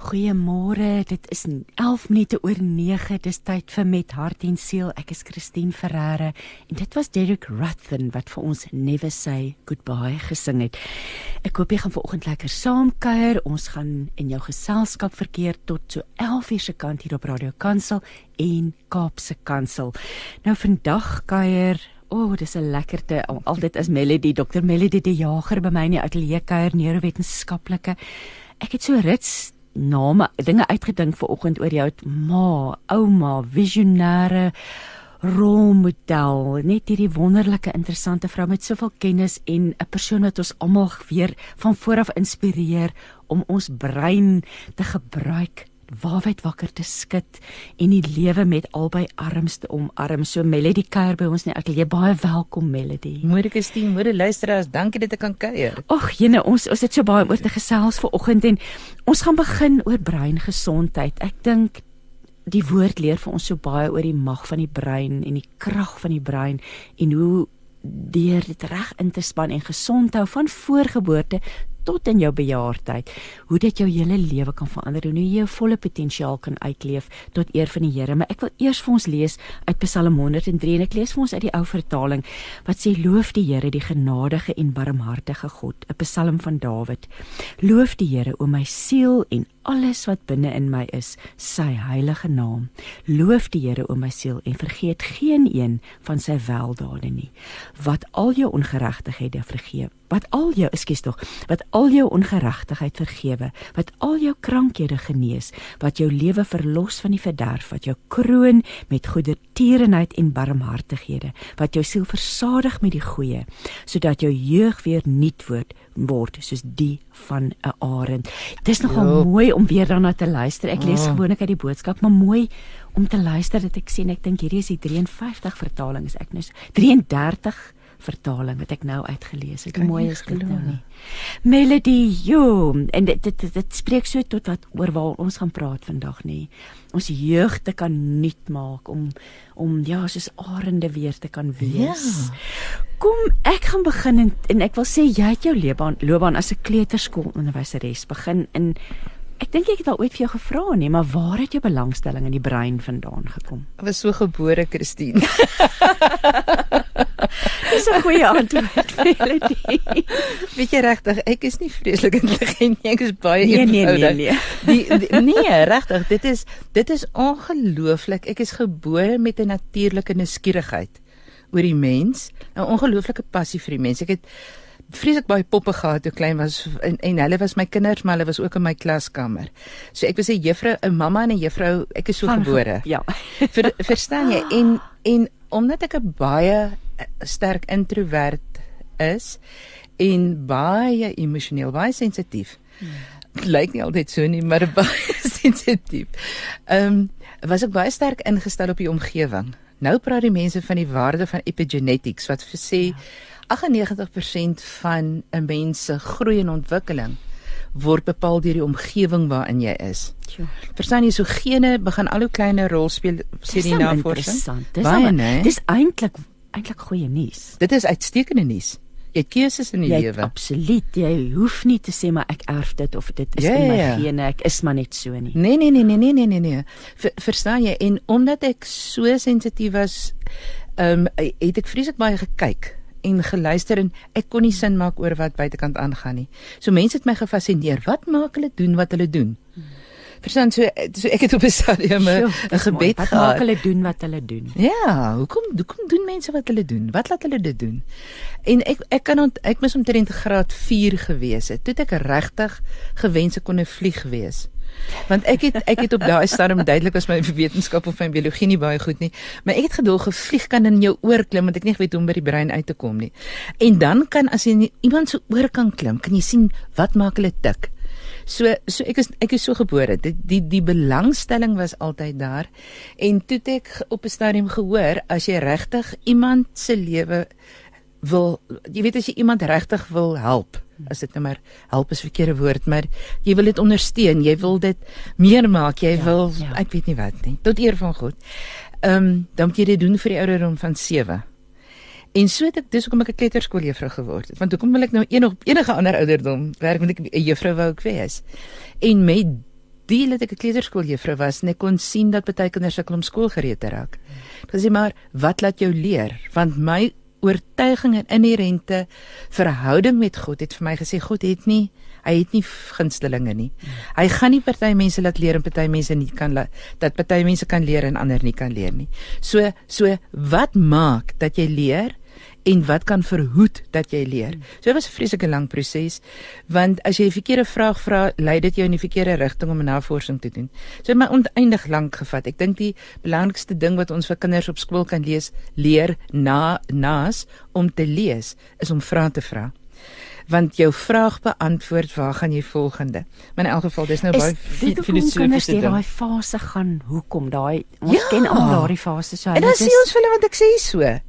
Goeiemôre, dit is 11 minute oor 9. Dis tyd vir met hart en siel. Ek is Christine Ferreira en dit was Derek Ruthven wat vir ons Never Say Goodbye gesing het. Ek hoop jy gaan vanoggend lekker saamkuier. Ons gaan in jou geselskap verkeer tot so 11 uur se kant hier op Radio Kansel en Kaapse Kansel. Nou vandag kuier O, oh, dis 'n lekkerte. Altyd as Melody, Dr. Melody die Jager by my in die ateljee kuier neurowetenskaplike. Ek het so rits name dinge uitgedink vir oggend oor jou. Ma, ouma, visionêre rolmodel, net hierdie wonderlike interessante vrou met soveel kennis en 'n persoon wat ons almal weer van vooraf inspireer om ons brein te gebruik waarheid wakker te skud en die lewe met albei arms te omarm. So Melody kuier by ons nie. Ek lê baie welkom Melody. Môre Christine, môre luisteraars, dankie dat ek kan kuier. Ag, jene, ons ons het so baie oor te gesels vir oggend en ons gaan begin oor breingesondheid. Ek dink die woord leer vir ons so baie oor die mag van die brein en die krag van die brein en hoe deur dit reg in te span en gesond hou van voorgeboorte tot in jou bejaardheid, hoe dit jou hele lewe kan verander en hoe jy jou volle potensiaal kan uitleef tot eer van die Here. Maar ek wil eers vir ons lees uit Psalm 103 en ek lees vir ons uit die ou vertaling wat sê loof die Here die genadige en barmhartige God, 'n Psalm van Dawid. Loof die Here o my siel en alles wat binne in my is, sy heilige naam. Loof die Here o my siel en vergeet geen een van sy weldade nie. Wat al jou ongeregtighede vergeef wat al jou ekskuus tog wat al jou ongeregtigheid vergewe wat al jou krankhede genees wat jou lewe verlos van die verderf wat jou kroon met goedertierenheid en barmhartighede wat jou siel versadig met die goeie sodat jou jeug weer nuut word word soos die van 'n arend dis nogal jo. mooi om weer daarna te luister ek lees oh. gewoonlik uit die boodskap maar mooi om te luister dat ek sien ek dink hierdie is die 53 vertaling is ek nou 33 vertaling wat ek nou uitgelees het. Hoe mooi is dit nou nie? Melody, jo, en dit dit, dit dit spreek so tot wat oor waar ons gaan praat vandag nie. Ons jeugte kan nuut maak om om ja, soos arende weer te kan wees. Ja. Kom, ek gaan begin en, en ek wil sê jy het jou loopbaan loopbaan as 'n kleuterskoolonderwyseres begin in Ek dink ek het al ooit vir jou gevra nie, maar waar het jou belangstelling in die brein vandaan gekom? Ek was so gebore, Christine. Dis 'n goeie antwoord, Melody. Weet jy regtig, ek is nie vreeslik intelligent nie, ek is baie nee, eenvoudig. Nee, nee, nee. Die, die nee, regtig, dit is dit is ongelooflik. Ek is gebore met 'n natuurlike nuuskierigheid oor die mens, 'n ongelooflike passie vir die mens. Ek het vreeslik baie poppe gehad toe klein was en, en hulle was my kinders maar hulle was ook in my klaskamer. So ek was 'n juffrou, 'n mamma en 'n juffrou, ek is so Van, gebore. Ja. Ver, verstaan jy? En en omdat ek 'n baie sterk introwert is en baie emosioneel, baie sensitief. Hmm. Lyk nie altyd so nie, maar baie sensitief. Ehm um, was ek baie sterk ingestel op die omgewing. Nou praat die mense van die waarde van epigenetics wat sê ja 98% van 'n mens se groei en ontwikkeling word bepaal deur die omgewing waarin jy is. Ja. Verstaan jy so gene begin al hoe kleiner rol speel sê die navorsing. Dis baie nee. Dis eintlik eintlik goeie nuus. Dit is uitstekende nuus. Jy het keuses in die lewe. Absoluut. Jy hoef nie te sê maar ek erf dit of dit is ja, in my ja. gene. Ek is maar net so nie. Nee nee nee nee nee nee nee nee. Ver, verstaan jy? En omdat ek so sensitief was, ehm um, het ek vreeslik baie gekyk en geluister en ek kon nie sin maak oor wat buitekant aangaan nie. So mense het my gefassineer. Wat maak hulle doen wat hulle doen? Verstaan so, so ek het op 'n stadium 'n gebed wat gehad. Wat maak hulle doen wat hulle doen? Ja, hoekom hoekom doen mense wat hulle doen? Wat laat hulle dit doen? En ek ek kan ont, ek mis omtrent graad 4 gewees het. Toe ek regtig gewense kon 'n vlieg wees. Want ek het ek het op daai stadium duidelik was my wetenskap of my biologie nie baie goed nie, maar ek het gedoel gevlieg kan in jou oor klim want ek nie weet hoe om by die brein uit te kom nie. En dan kan as jy iemand se oor kan klim, kan jy sien wat maak hulle tik. So so ek is ek is so gebore. Die die die belangstelling was altyd daar. En toe ek op 'n stadium gehoor as jy regtig iemand se lewe wil jy weet as jy iemand regtig wil help as dit nou maar help is verkeerde woord, maar jy wil dit ondersteun, jy wil dit meer maak, jy Ja, wil ja. ek weet nie wat nie, tot eer van God. Ehm um, dan moet jy dit doen vir die ouderdom van 7. En so het ek dis hoekom ek 'n kleuterskooljuffrou geword het. Want hoekom wil ek nou enig enige ander ouderdom werk want ek 'n juffrou wou ek wees. En met die dat ek 'n kleuterskooljuffrou was, en ek kon sien dat baie kinders sukkel om skool gereed te raak. Ek sê maar, wat laat jou leer? Want my oortuiging en inherente verhouding met God het vir my gesê God het nie hy het nie gunstelinge nie. Hy gaan nie party mense laat leer en party mense nie kan la, dat party mense kan leer en ander nie kan leer nie. So so wat maak dat jy leer en wat kan verhoed dat jy leer. So dit was 'n vreeslike lang proses want as jy die verkeerde vraag vra, lei dit jou in die verkeerde rigting om 'n navorsing te doen. So my oneindig lank gevat. Ek dink die belangrikste ding wat ons vir kinders op skool kan lees, leer na naas om te lees is om vrae te vra. Want jou vraag beantwoord, waar gaan jy volgende? Maar in elk geval, dis nou baie filosofiese ding. daai fase gaan? Hoekom daai ons Ja. ken almal daardie fase so. En dan sê ons vir hulle want ek sê so.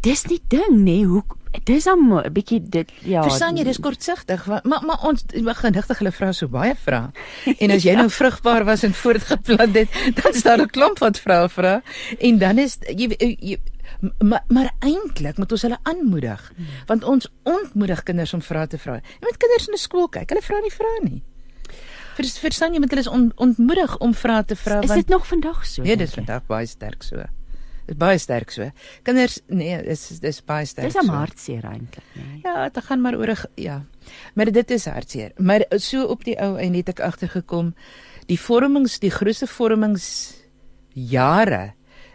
Dis die ding nê, nee, hoe dis dan 'n bietjie dit ja. Verstaan jy, dis kortsigtig, maar maar ons genigtig hulle vra so baie vrae. En as jy nou vrugbaar was en voortgeplant het, dan staan 'n klomp wat vrae vra en dan is jy, jy maar maar eintlik moet ons hulle aanmoedig want ons ontmoedig kinders om vrae te vra. Jy moet kinders in 'n skool kyk, hulle vra nie vrae nie. Vers, verstaan jy met hulle is on, ontmoedig om vrae te vra Is want dit nog vandag so? nee, dis vandag baie sterk so. Dis baie sterk so. Kinders nee, dis dis baie sterk. Dis 'n so. hartseer eintlik, nee. Ja, dit gaan maar oor ja. Maar dit is hartseer. Maar so op die ou en het ek agtergekom die vormings, die grootste vormings jare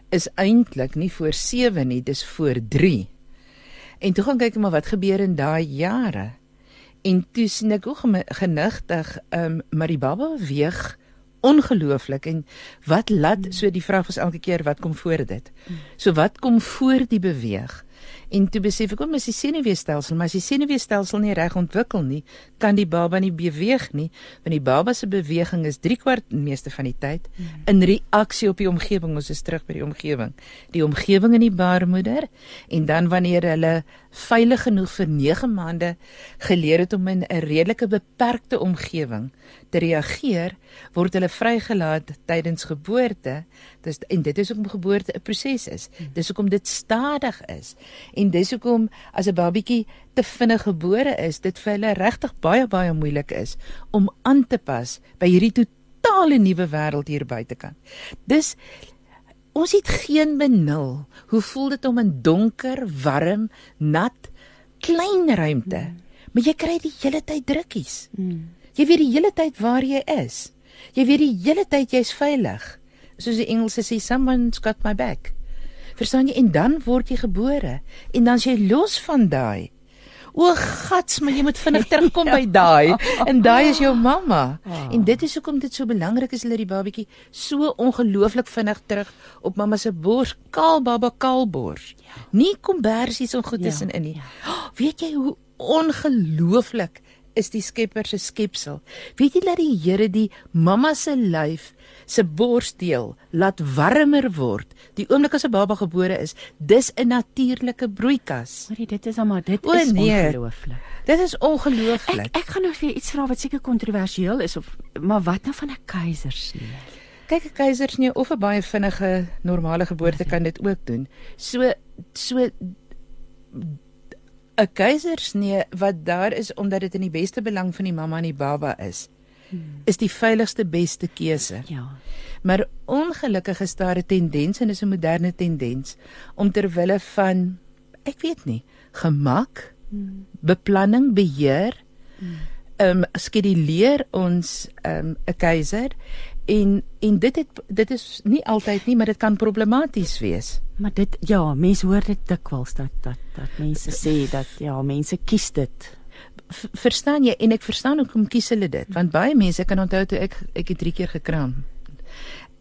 is eintlik nie voor 7 nie, dis voor 3. En toe gaan kyk maar wat gebeur in daai jare. En toe sien ek hoe genigtig ehm um, maar die baba weeg ongelooflik en wat laat so die vraag was elke keer wat kom voor dit. So wat kom voor die beweeg? En toe besef ek om is die senuweestelsel, maar as die senuweestelsel nie reg ontwikkel nie, kan die baba nie beweeg nie, want die baba se beweging is 3 kwart meeste van die tyd in reaksie op die omgewing. Ons is terug by die omgewing. Die omgewing in die baarmoeder en dan wanneer hulle veilig genoeg vir 9 maande geleer het om in 'n redelike beperkte omgewing te reageer, word hulle vrygelaat tydens geboorte. Dis en dit is hoekom geboorte 'n proses is. Dis hoekom dit stadig is. En dis hoekom as 'n babietjie te vinnig gebore is, dit vir hulle regtig baie baie moeilik is om aan te pas by hierdie totale nuwe wêreld hier buitekant. Dis ons het geen benul. Hoe voel dit om in donker, warm, nat, klein ruimte? Maar jy kry die hele tyd drukkies. Mm. Jy weet die hele tyd waar jy is. Jy weet die hele tyd jy's veilig. Soos die Engelse sê someone's got my back. Verstaan jy? En dan word jy gebore en dan is jy los van daai. O gats, maar jy moet vinnig terugkom by daai. En daai is jou mamma. En dit is hoekom dit so belangrik is dat die babatjie so ongelooflik vinnig terug op mamma se bors, kaal baba kaal bors. Nie kombersies en goed Ja, tussenin nie. Weet jy hoe ongelooflik is die Skepper se skepsel? Weet jy dat die Here die mamma se lyf se borsdeel laat warmer word die oomblik as 'n baba gebore is? Dis 'n natuurlike broeikas. Hoorie, dit is almal dit O, is nee. ongelooflik. Dit is Ek ongelooflik. ek gaan nou vir jou iets vra wat seker kontroversieel is of maar wat nou van 'n keisersnee? Kyk, 'n keisersnee of 'n baie vinnige normale geboorte kan dit ook doen. So so 'n keisersnee wat daar is omdat dit in die beste belang van die mamma en die baba is, is die veiligste beste keuse. Ja. Maar ongelukkig is daar 'n tendens en dis 'n moderne tendens om ter wille van ek weet nie, gemak, beplanning, beheer, ehm um, skeduleer ons ehm um, 'n keiser en en dit het dit is nie altyd nie, maar dit kan problematies wees. Maar dit ja, mense hoor dit dikwels dat dat dat mense sê dat ja, mense kies dit. V verstaan jy en ek verstaan hoekom kies hulle dit want baie mense kan onthou toe ek ek het 3 keer gekraam.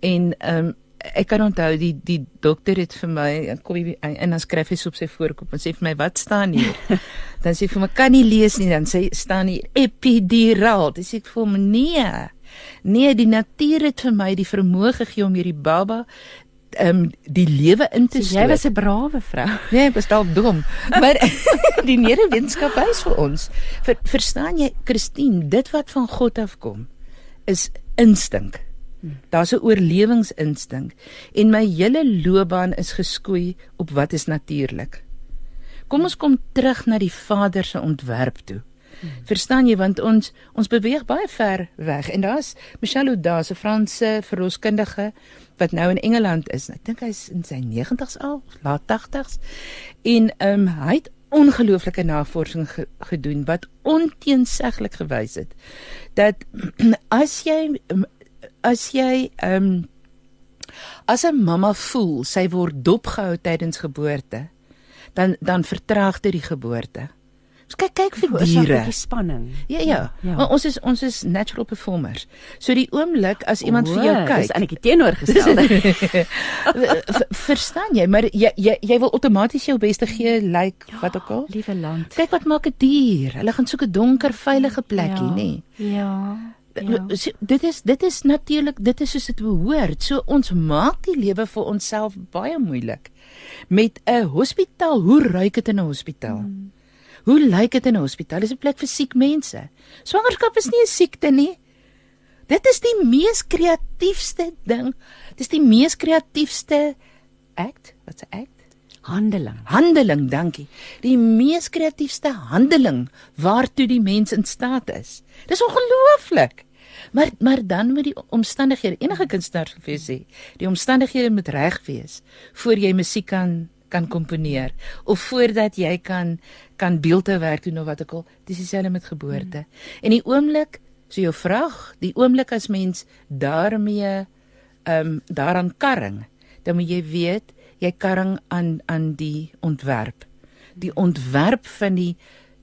En ehm um, ek kan onthou die die dokter het vir my kom hy en dan skryf hy op sy voorkop en sê vir my wat staan hier? dan sê vir my kan nie lees nie dan sê staan hier epiduraal. Dis ek vir my nee. Nee, die natuur het vir my die vermoë gegee om hierdie baba ehm um, die lewe in te so, Jy was 'n brawe vrou. Nee, ek was dalk dom. Maar die neurowetenskap wys vir ons, ver, verstaan jy, Christine, dit wat van God afkom is instink. Daar's 'n oorlewingsinstink en my hele loopbaan is geskoei op wat is natuurlik. Kom ons kom terug na die Vader se ontwerp toe. Verstaan jy want ons ons beweeg baie ver weg en daar's Michelle Oda se Franse verloskundige wat nou in Engeland is. Ek dink hy's in sy 90's al, laat 80's. En ehm um, hy het ongelooflike navorsing ge gedoen wat onteenseglik gewys het dat as jy as jy ehm um, as 'n mamma voel sy word dopgehou tydens geboorte dan dan vertraag dit die geboorte. Ons kyk kyk vir diere. Die spanning. Ja, ja. ja. Maar ons is ons is natural performers. So die oomblik as iemand o, vir jou kyk, is eintlik teenoorgestelde. Verstaan jy? Maar jy jy jy wil outomaties jou beste gee, lyk like, ja, wat ook al. Liewe land. Kyk wat maak 'n dier. Hulle gaan soek 'n donker, veilige plekkie, ja, nê? Nee. Ja. Ja. Dit is dit is natuurlik dit is soos dit behoort. So ons maak die lewe vir onsself baie moeilik. Met 'n hospitaal, hoe ruik dit in 'n hospitaal? Hmm. Hoe lyk dit in 'n hospitaal? Dis 'n plek vir siek mense. Swangerskap is nie 'n siekte nie. Dit is die mees kreatiefste ding. Dis die mees kreatiefste act, wat's 'n act? Handeling. Handeling, dankie. Die mees kreatiefste handeling waartoe die mens in staat is. Dis ongelooflik. Maar maar dan moet die omstandighede, enige kunstenaar sou sê, die omstandighede moet reg wees voor jy musiek kan kan komponeer of voordat jy kan kan beeldewerk doen of wat ook al. Dis dieselfde met geboorte. Hmm. En die oomblik, so jou vraag, die oomblik as mens daarmee ehm um, daaraan karring, dan moet jy weet jy karring aan aan die ontwerp. Die ontwerp van die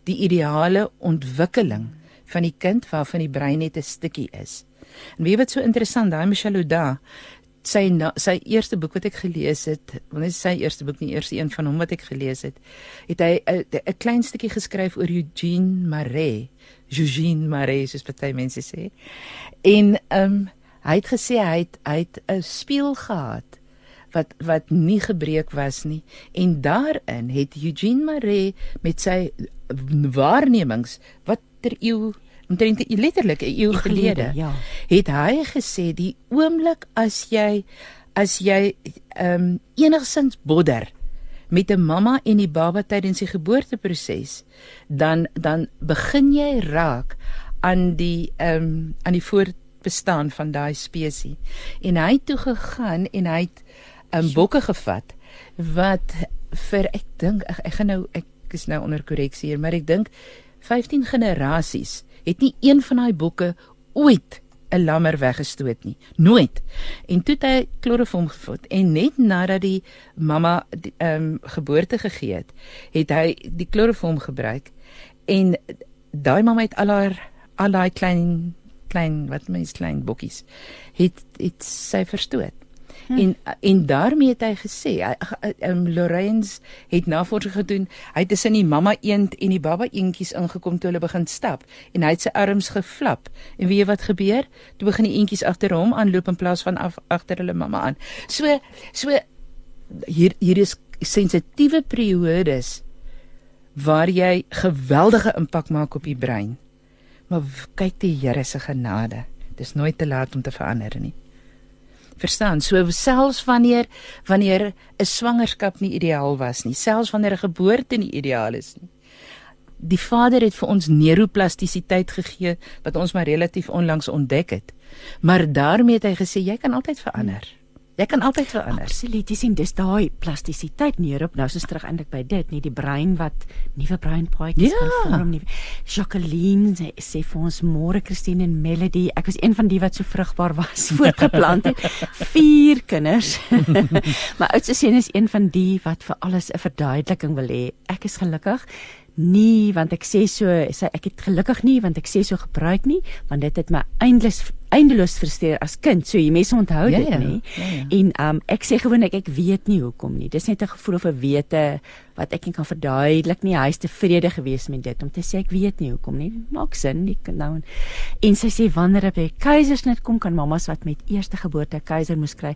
die ideale ontwikkeling van die kind waarvan die brein net 'n stukkie is. En weet wat so interessant, daai Michelle Oda sy sy eerste boek wat ek gelees het, want dit is sy eerste boek, nie eers een van hom wat ek gelees het, het hy 'n klein stukkie geskryf oor Eugene Marais, Eugene Marais soos baie mense sê. En ehm um, hy het gesê hy het hy het 'n spieël gehad wat wat nie gebreek was nie en daarin het Eugene Marais met sy waarnemings wat ter eeu omtrent letterlik 'n eeu gelede ja. het hy gesê die oomblik as jy as jy ehm um, enigsins bodder met 'n mamma en die baba tydens die geboorteproses dan dan begin jy raak aan die ehm um, aan die voortbestaan van daai spesies en hy het toe gegaan en hy het 'n um, bokke gevat wat vir ek dink ek, ek gaan nou ek is nou onder korreksie hier, maar ek dink 15 generasies het nie een van daai bokke ooit 'n lammer weggestoot nie. Nooit. En toe het hy kloroform gevat en net nadat die mamma ehm um, geboorte gegee het, het hy die kloroform gebruik en daai mamma het al haar al daai klein klein wat mens klein bokkies het het sy verstoot. Hm. En en daarmee het hy gesê, um, Lorenz het navorsing gedoen. Hy het tussen die mamma eend en die baba eentjies ingekom toe hulle begin stap en hy het sy arms geflap. En weet jy wat gebeur? Toe begin die eentjies agter hom aanloop in plaas van af, agter hulle mamma aan. So so hier hier is sensitiewe periodes waar jy geweldige impak maak op die brein. Maar kyk die Here se genade. Dis nooit te laat om te verander nie verstaan. So selfs wanneer wanneer 'n swangerskap nie ideaal was nie, selfs wanneer 'n geboorte nie ideaal is nie. Die Vader het vir ons neuroplastisiteit gegee wat ons maar relatief onlangs ontdek het. Maar daarmee het hy gesê jy kan altyd verander. Hmm. Jy kan altyd verander. Absoluut. Jy sien dis daai plastisiteit neer op. Nou is ons terug eintlik by dit, nie die brein wat nuwe breinpaadjies ja. kan vorm nie. Jacqueline sê, sê vir ons môre Christine en Melody. Ek was een van die wat so vrugbaar was voortgeplant het. Vier kinders. My oudste seun is een van die wat vir alles 'n verduideliking wil hê. Ek is gelukkig nie want ek sê so sê ek het gelukkig nie want ek sê so gebruik nie want dit het my eindeloos eindeloos frustreer as kind. So jy mense onthou ja, dit ja, nie. Ja, ja. en um, ek sê gewoonlik ek weet nie hoekom nie. Dis net 'n gevoel of 'n wete wat ek nie kan verduidelik nie. Hy is tevrede gewees met dit om te sê ek weet nie hoekom nie. Maak sin nie nou. En sy sê wanneer 'n keisersnit kom kan mamas wat met eerste geboorte keiser moes kry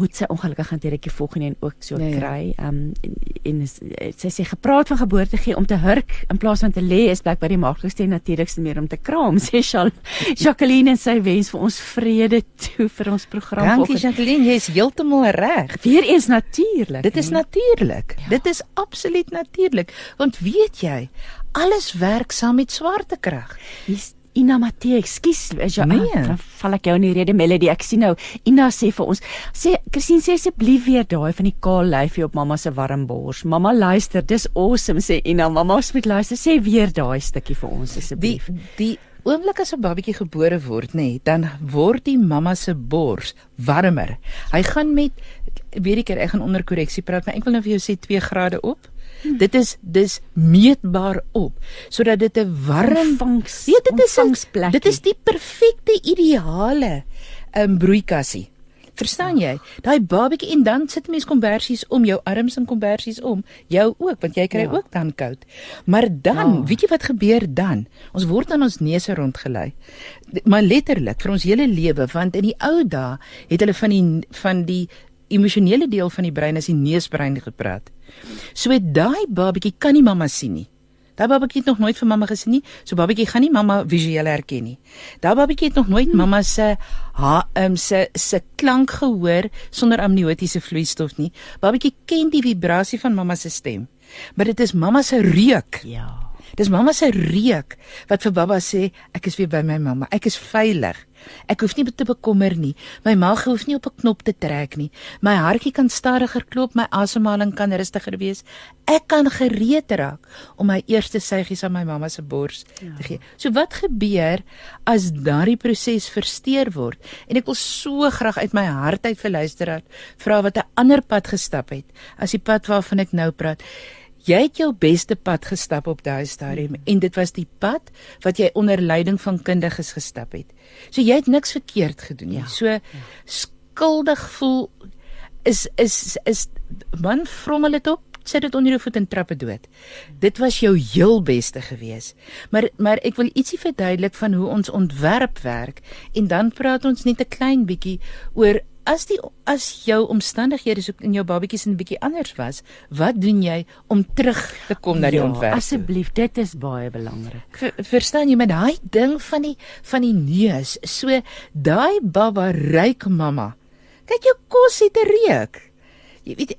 moet sy ongelukkig hanteertjie volgende en ook so nee, kry. Ehm um, en, en is, sy sê gepraat van geboorte gee om te hurk in plaas van te lê is blykbaar die maklikste en natuurlikste meer om te kraam sê Jacqueline en sy wens vir ons vrede toe vir ons program. Dankie Jacqueline, jy is heeltemal reg. Weereens natuurlik. Dit is natuurlik. Ja. Dit is absoluut natuurlik want weet jy alles werk saam met swaartekrag. Hier's Ina Matthee, ekskuus, is jy nee. dan val ek jou in die rede Melody. Ek sien nou Ina sê vir ons, sê Christine sê asseblief weer daai van die kaal lyfie op mamma se warm bors. Mamma luister, dis awesome sê Ina. Mamma moet luister. Sê weer daai stukkie vir ons asseblief. Die die oomblik as 'n babatjie gebore word, nê, nee, dan word die mamma se bors warmer. Hy gaan met weet ek ek gaan onder korreksie praat, maar ek wil nou vir jou sê 2 grade op. Hmm. Dit is dis meetbaar op sodat dit 'n warm vangs weet dit is 'n dit is die perfekte ideale 'n um, broeikassie. Verstaan jy? Daai babatjie en dan sit mense kombersies om jou arms en kombersies om jou ook want jy kry ja. ook dan koud. Maar dan, ja. weet jy wat gebeur dan? Ons word aan ons neuse rondgelei. Maar letterlik vir ons hele lewe want in die ou dae het hulle van die van die emosionele deel van die brein as die neusbrein gepraat. So daai babatjie kan nie mamma sien nie. Daai babatjie het nog nooit vir mamma gesien nie. So babatjie gaan nie mamma visueel herken nie. Daai babatjie het nog nooit hmm. mamma se ha um, se se klank gehoor sonder amniotiese vloeistof nie. Babatjie ken die vibrasie van mamma se stem. Maar dit is mamma se reuk. Ja. Dis mamma se reuk wat vir baba sê ek is weer by my mamma. Ek is veilig. Ek hoef nie te bekommer nie. My maag hoef nie op 'n knop te trek nie. My hartjie kan stadiger klop, my asemhaling kan rustiger wees. Ek kan gereed raak om my eerste suigies aan my mamma se bors ja. te gee. So wat gebeur as daardie proses versteur word? En ek wil so graag uit my hart uit vir luisteraars vra wat 'n ander pad gestap het as die pad waarvan ek nou praat. Jy het jou beste pad gestap op daai stadium mm. en dit was die pad wat jy onder leiding van kundiges gestap het. So jy het niks verkeerd gedoen nie. Ja. So ja. skuldig voel is is is man vrommel dit op, sit dit onder jou voet en trappe dood. Dit was jou heel beste gewees. Maar maar ek wil ietsie verduidelik van hoe ons ontwerp werk en dan praat ons net 'n klein bietjie oor as die as jou omstandighede so in jou babatjies 'n bietjie anders was, wat doen jy om terug te kom na die ja, ontwerp? Asseblief, dit is baie belangrik. Ver, verstaan jy met daai ding van die van die neus, so daai baba ryk mamma. Kyk jou kos het 'n reuk. Jy weet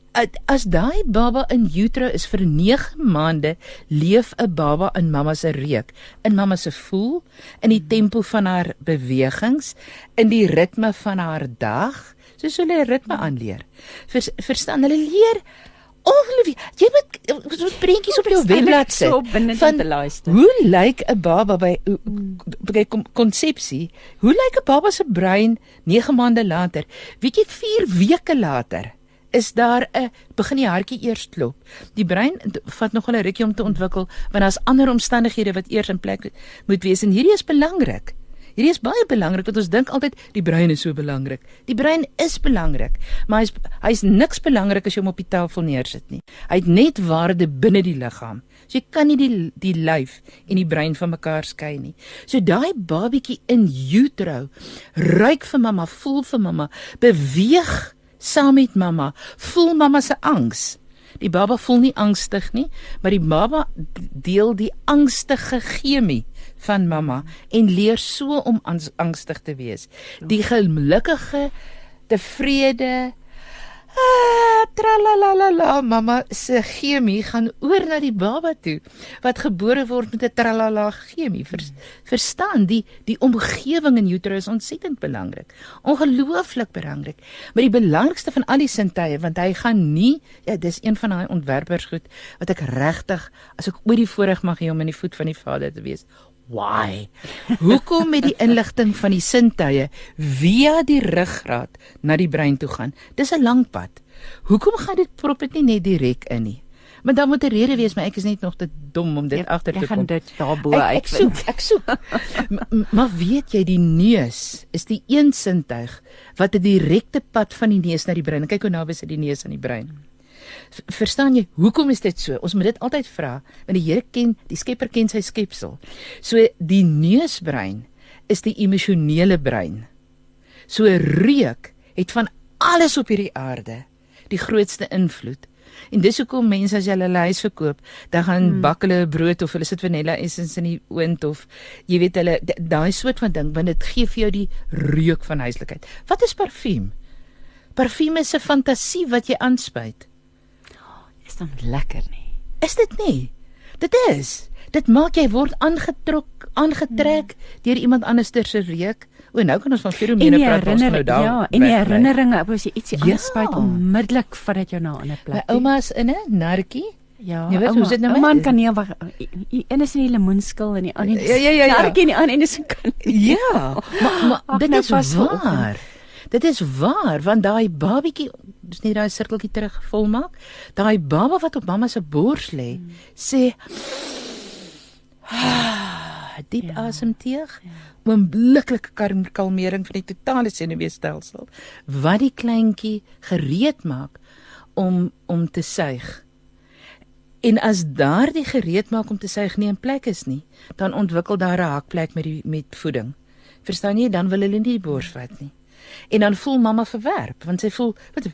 as daai baba in utero is vir 9 maande, leef 'n baba in mamma se reuk, in mamma se voel, in die tempo van haar bewegings, in die ritme van haar dag, soos hulle ritme aanleer. Vers, verstaan hulle leer Ongelooflik. Jy moet so prentjies op jou webblad sit so binne te luister. Hoe lyk 'n baba by by konsepsie? Hoe lyk 'n baba se brein 9 maande later? Weet jy 4 weke later? is daar 'n begin die hartjie eers klop. Die brein vat nog 'n rukkie om te ontwikkel want daar's ander omstandighede wat eers in plek moet wees en hierdie is belangrik. Hierdie is baie belangrik want ons dink altyd die brein is so belangrik. Die brein is belangrik, maar hy's hy's niks belangrik as jy hom op die tafel neersit nie. Hy het net waarde binne die liggaam. So jy kan nie die die lyf en die brein van mekaar skei nie. So daai babietjie in utero ruik vir mamma, voel vir mamma, beweeg saam met mamma. Voel mamma se angs. Die baba voel nie angstig nie, maar die baba deel die angstige chemie van mamma en leer so om angstig te wees. Die gelukkige, tevrede, Ah, tralalala, mamma se chemie gaan oor na die baba toe wat gebore word met 'n tralala chemie. Vers, verstaan die die omgewing in utero is ontsettend belangrik. Ongelooflik belangrik. Maar die belangrikste van al die sintuie want hy gaan nie ja, dis een van daai ontwerpers goed wat ek regtig as ek oor die voorreg mag hê om in die voet van die Vader te wees. Why? Hoekom met die inligting van die sintuie via die ruggraat na die brein toe gaan? Dis 'n lang pad. Hoekom gaan dit prop dit nie net direk in nie? Maar dan moet 'n rede wees, maar ek is net nog te dom om dit ja, agter te kom. Ek gaan dit daarbo uit. Ek soek, ek soek. maar weet jy die neus is die een sintuig wat 'n direkte pad van die neus na die brein. Kyk hoe naby is die neus aan die brein. Verstaan jy hoekom is dit so? Ons moet dit altyd vra, want die Here ken, die Skepper ken sy skepsel. So die neusbrein is die emosionele brein. So reuk het van alles op hierdie aarde die grootste invloed. En dis hoekom mense as jy hulle huis verkoop, dan gaan hmm. bak hulle 'n brood of hulle sit vanilla essence in die oond of jy weet hulle daai soort van ding want dit gee vir jou die reuk van huislikheid. Wat is parfuum? Parfuum is 'n fantasie wat jy aanspuit. Is dan lekker nie. Is dit nie? Dit is. Dit maak jy word aangetrok, aangetrek hmm. deur iemand anders se reuk. O, nou kan ons van feromone praat ons nou daar. ja, en die wegbly. herinneringe, as jy ietsie Ja. aanspuit onmiddellik vat dit jou na 'n ander plek. My ouma's in 'n narkie. Ja, Jy weet, hoe ouma- is dit nou ouma met- kan nie wag. Een is in die lemoenskil en die ander is Ja, ja, ja, ja. Narkie en die ander is in kan. Ja, maar maar Ag, dit nou is waar. Dit is waar want daai babietjie dis nie daai sirkeltjie terug volmaak. Daai baba wat op mamma se bors lê, Hmm. sê ah, diep Ja, asemteug. Oombliklike kalm- kalmering van die totale senuweestelsel wat die kleintjie gereed maak om om te suig. En as daardie gereed maak om te suig nie in plek is nie, dan ontwikkel daar 'n hakplek met die met voeding. Verstaan jy? Dan wil hulle nie die bors vat nie. En dan voel mamma verwerp want sy voel, wat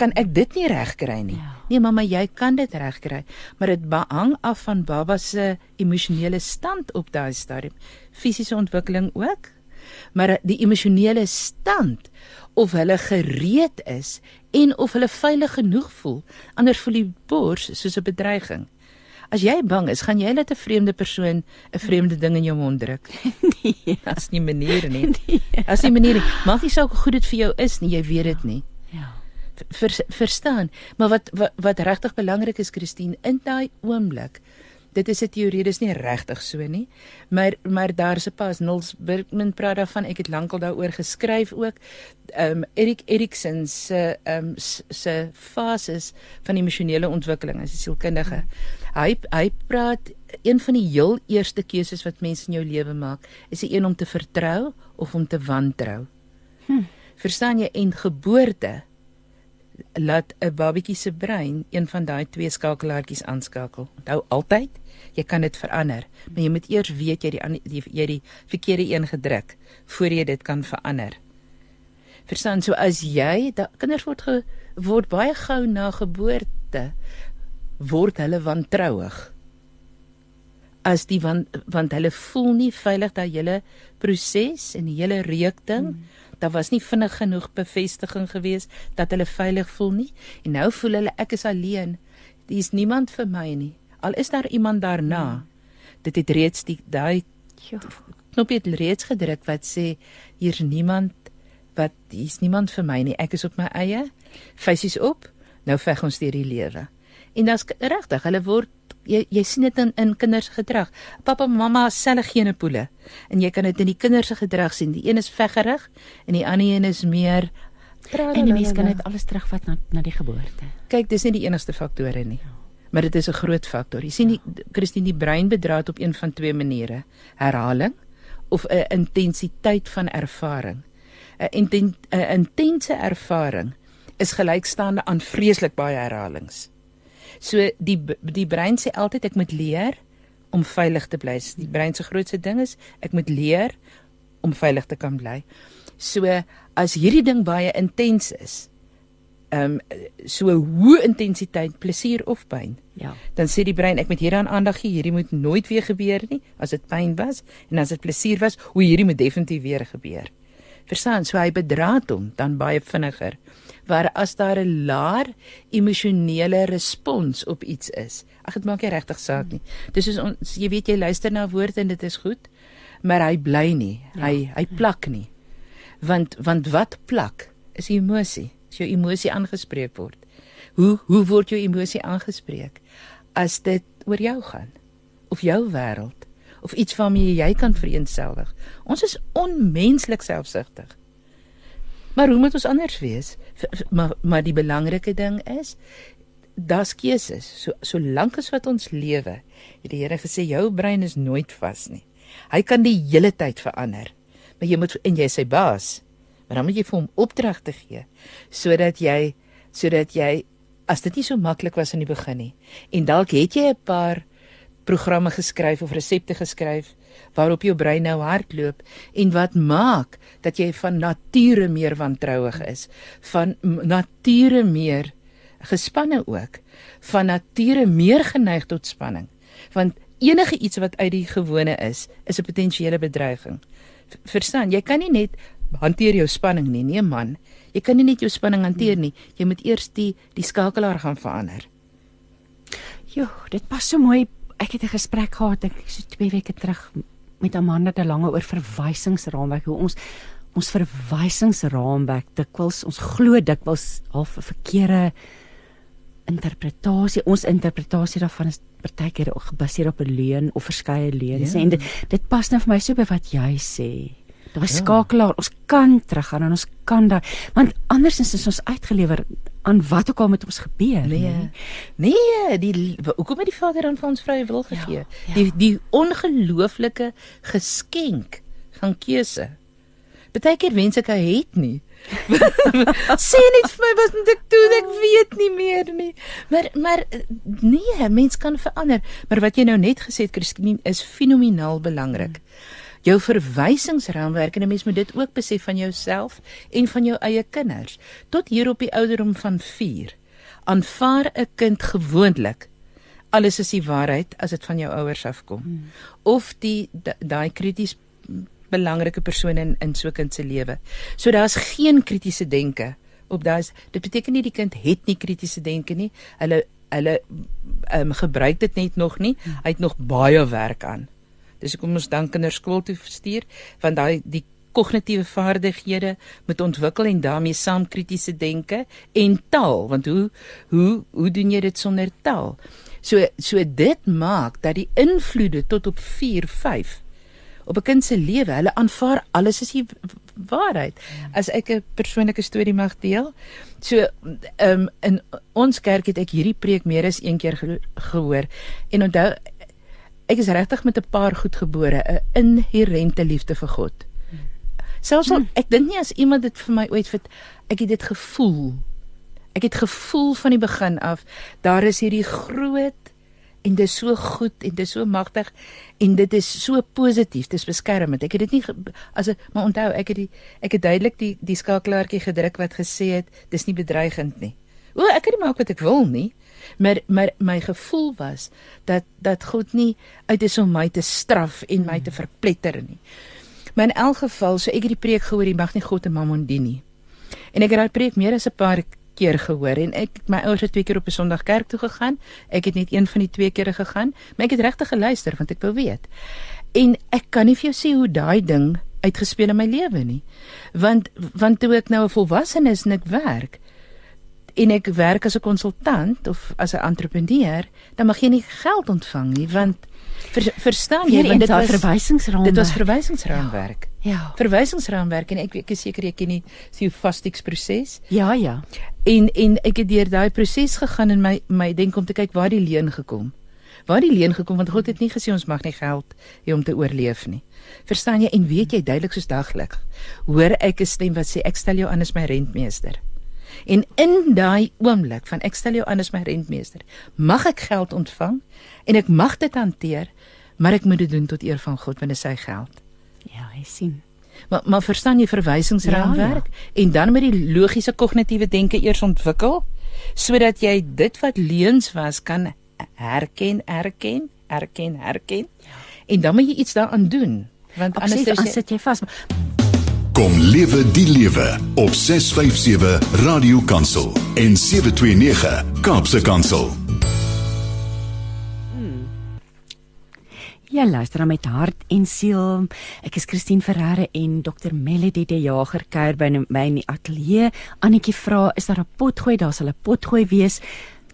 kan ek dit nie regkry nie. Ja. Nee mamma, jy kan dit regkry, maar dit hang af van baba se emosionele stand op daai stadium. Fisiese ontwikkeling ook, maar die emosionele stand of hulle gereed is en of hulle veilig genoeg voel. Anders voel die bors soos 'n bedreiging. As jy bang is, gaan jy net 'n vreemde persoon 'n vreemde ding in jou mond druk. Nee. As nie maniere nie. As nie maniere. Maak nie saak hoe goed dit vir jou is nie, jy weet dit nie. Ja. Ver, verstaan. Maar wat wat, wat regtig belangrik is, Christine, in daai oomblik. Dit is 'n teorie, dis nie regtig so nie. Maar maar daar's 'n pas Nils Bergman praat daarvan. Ek het lankal daaroor geskryf ook. Ehm um, Erik Erikson se ehm um, se fases van emosionele ontwikkeling as 'n sielkundige. Hy hy praat een van die heel eerste keuses wat mense in jou lewe maak, is die een om te vertrou of om te wantrou. Hm. Verstaan jy en geboorte laat 'n babatjie se brein een van daai twee skakelaartjies aanskakel. Onthou altyd, jy kan dit verander, maar jy moet eers weet jy die ander- die jy die verkeerde een gedruk voor jy dit kan verander. Verstaan, so as jy da, kinders word ge, word baie gou na geboorte word hulle wantrouig. As die want want hulle voel nie veilig dat hele proses en die hele reuk ding mm. daar was nie vinnig genoeg bevestiging gewees dat hulle veilig voel nie en nou voel hulle ek is alleen. Daar is niemand vir my nie. Al is daar iemand daarna. Dit het reeds die daai Ja. knoppie het reeds gedruk wat sê hier's niemand wat hier's niemand vir my nie. Ek is op my eie. Feesies op. Nou veg ons deur die lewe. En dit's regtig, hulle word jy jy sien dit in in kinders gedrag. Pappa en mamma is selfe genepoele en jy kan dit in die kinders se gedrag sien. Die een is veggerig en die ander een is meer En die mens kan dit alles terugvat na na die geboorte. Kyk, dis nie die enigste faktore nie. Maar dit is 'n groot faktor. Jy sien die Christine die brein bedra dit op een van twee maniere: herhaling of 'n intensiteit van ervaring. 'n inten, 'n intense ervaring is gelykstaande aan vreeslik baie herhalings. So die die brein sê altyd ek moet leer om veilig te bly. Die brein se grootste ding is ek moet leer om veilig te kan bly. So as hierdie ding baie intens is, ehm um, so hoë intensiteit plesier of pyn, Ja. dan sê die brein ek moet hieraan aandag gee, hierdie moet nooit weer gebeur nie as dit pyn was en as dit plesier was, hoe hierdie moet definitief weer gebeur. Verstaan, so hy bedraad hom dan baie vinniger. Waar as daar 'n laer emosionele respons op iets is. Ag dit maak nie regtig saak nie. Dis soos ons jy weet jy luister na woorde en dit is goed, maar hy bly nie. Ja. Hy hy plak nie. Want want wat plak is emosie. As jou emosie aangespreek word. Hoe hoe word jou emosie aangespreek? As dit oor jou gaan of jou wêreld of iets waarmee jy kan vereenselwig. Ons is onmenslik selfsugtig. Maar hoe moet ons anders wees? Maar maar die belangrike ding is daar's keuses. So solank as wat ons lewe, het die Here gesê jou brein is nooit vas nie. Hy kan die hele tyd verander. Maar jy moet en jy is sy baas. Maar dan moet jy vir hom opdragte gee sodat jy sodat jy as dit nie so maklik was in die begin nie en dalk het jy 'n paar programme geskryf of resepte geskryf waarop jou brein nou hardloop en wat maak dat jy van nature meer wantrouig is, van nature meer gespanne ook, van nature meer geneig tot spanning. Want enige iets wat uit die gewone is, is 'n potensiële bedreiging. Verstaan, jy kan nie net hanteer jou spanning nie, nee man. Jy kan nie net jou spanning hanteer nie. Jy moet eers die die skakelaar gaan verander. Jo, dit pas so mooi. Ek het 'n gesprek gehad, dink ek so 2 weke terug met Amanda de Lange oor verwysingsraamwerk hoe ons ons verwysingsraamwerk dikwels ons glo dikwels half 'n verkeerde interpretasie ons interpretasie daarvan is partykeer gebaseer op 'n leuen of verskeie leuns ja. en dit dit pas nou vir my so by wat jy sê daai ja. skakelaar ons kan teruggaan en ons kan daai want andersins is ons uitgelewer aan wat ook al met ons gebeur nee nee, nee die hoekom het die Vader aan vir ons vrye wil ja, gegee ja, ja. die die ongelooflike geskenk van keuse Partykeer wens ek hy het nie. Sê net vir my wat moet ek doen? Ek weet nie meer nie. Maar maar nee, mens kan verander. Maar wat jy nou net gesê het, Christine, is fenomenaal belangrik. Hmm jou verwysingsraamwerk en 'n mens moet dit ook besef van jouself en van jou eie kinders. Tot hier op die ouderdom van 4 aanvaar 'n kind gewoonlik alles is die waarheid as dit van jou ouers afkom. Hmm. Of die daai krities belangrike persoon in in so 'n kind se lewe. So daar's geen kritiese denke op daai dit beteken nie die kind het nie kritiese denke nie. Hulle hulle ehm um, gebruik dit net nog nie. Hmm. Hy het nog baie werk aan. Dis hoekom ons dan kinders skool toe stuur want daai die kognitiewe vaardighede moet ontwikkel en daarmee saam kritiese denke en taal want hoe hoe hoe doen jy dit sonder taal? So so dit maak dat die invloede tot op 4 5 op 'n kind se lewe, hulle aanvaar alles as die waarheid. As ek 'n persoonlike storie mag deel. So ehm um, in ons kerk het ek hierdie preek meer as een keer gehoor en onthou ek is regtig met 'n paar goed gebore, 'n inherente liefde vir God. Selfs al hmm. ek dink nie as iemand dit vir my ooit vir ek het dit gevoel. Ek het gevoel van die begin af daar is hierdie groot en dit is so goed en dit is so magtig en dit is so positief, dit is beskermend. Ek het dit nie as maar onthou, ek het die ek het duidelik die die skakelaartjie gedruk wat gesê het dis nie bedreigend nie. O, ek kan nie maak wat ek wil nie. Maar maar my gevoel was dat dat God nie uit is om my te straf en my te verpletter nie. Maar in elk geval, so ek het die preek gehoor, jy mag nie God en Mammon dien nie. En ek het daai preek meer as 'n paar keer gehoor en ek my ouers het twee keer op 'n Sondag kerk toe gegaan. Ek het net een van die twee kere gegaan, maar ek het regtig geluister want ek wou weet. En ek kan nie vir jou sê hoe daai ding uitgespeel in my lewe nie. Want want toe ek nou 'n volwassene is en ek werk, en ek werk as 'n konsultant of as 'n entrepreneur, dan mag jy nie geld ontvang nie want ver, verstaan jy want dit was verwysingsraamwerk. Dit was verwysingsraamwerk. Ja. ja. Verwysingsraamwerk en ek ek is seker jy ken die Siofastix proses. Ja, ja. En en ek het deur daai proses gegaan en my my denk om te kyk waar die leen gekom. Waar die leen gekom want God het nie gesê ons mag nie geld hê om te oorleef nie. Verstaan jy en weet jy duidelik soos daglik. Hoor ek 'n stem wat sê ek stel jou aan as my rentmeester. En in daai oomblik van ek stel jou aan as my rentmeester, mag ek geld ontvang en ek mag dit hanteer, maar ek moet dit doen tot eer van God want dit is sy geld. Ja, hy sien. Maar maar verstaan jy verwysingsraamwerk ja, ja. en dan met die logiese kognitiewe denke eers ontwikkel sodat jy dit wat leuns was kan herken, erken, erken, herken. Ja. En dan moet jy iets daaraan doen want anders sit jy vas. Kom lewe die lewe op 657 Radio Kansel en 729 Kaapse Kansel. Ja, luister met hart en siel. Ek is Christine Ferreira en Dr Melody de Jager kuier by my in die ateljee. Annetjie vra, is daar 'n potgooi? Daar sal 'n potgooi wees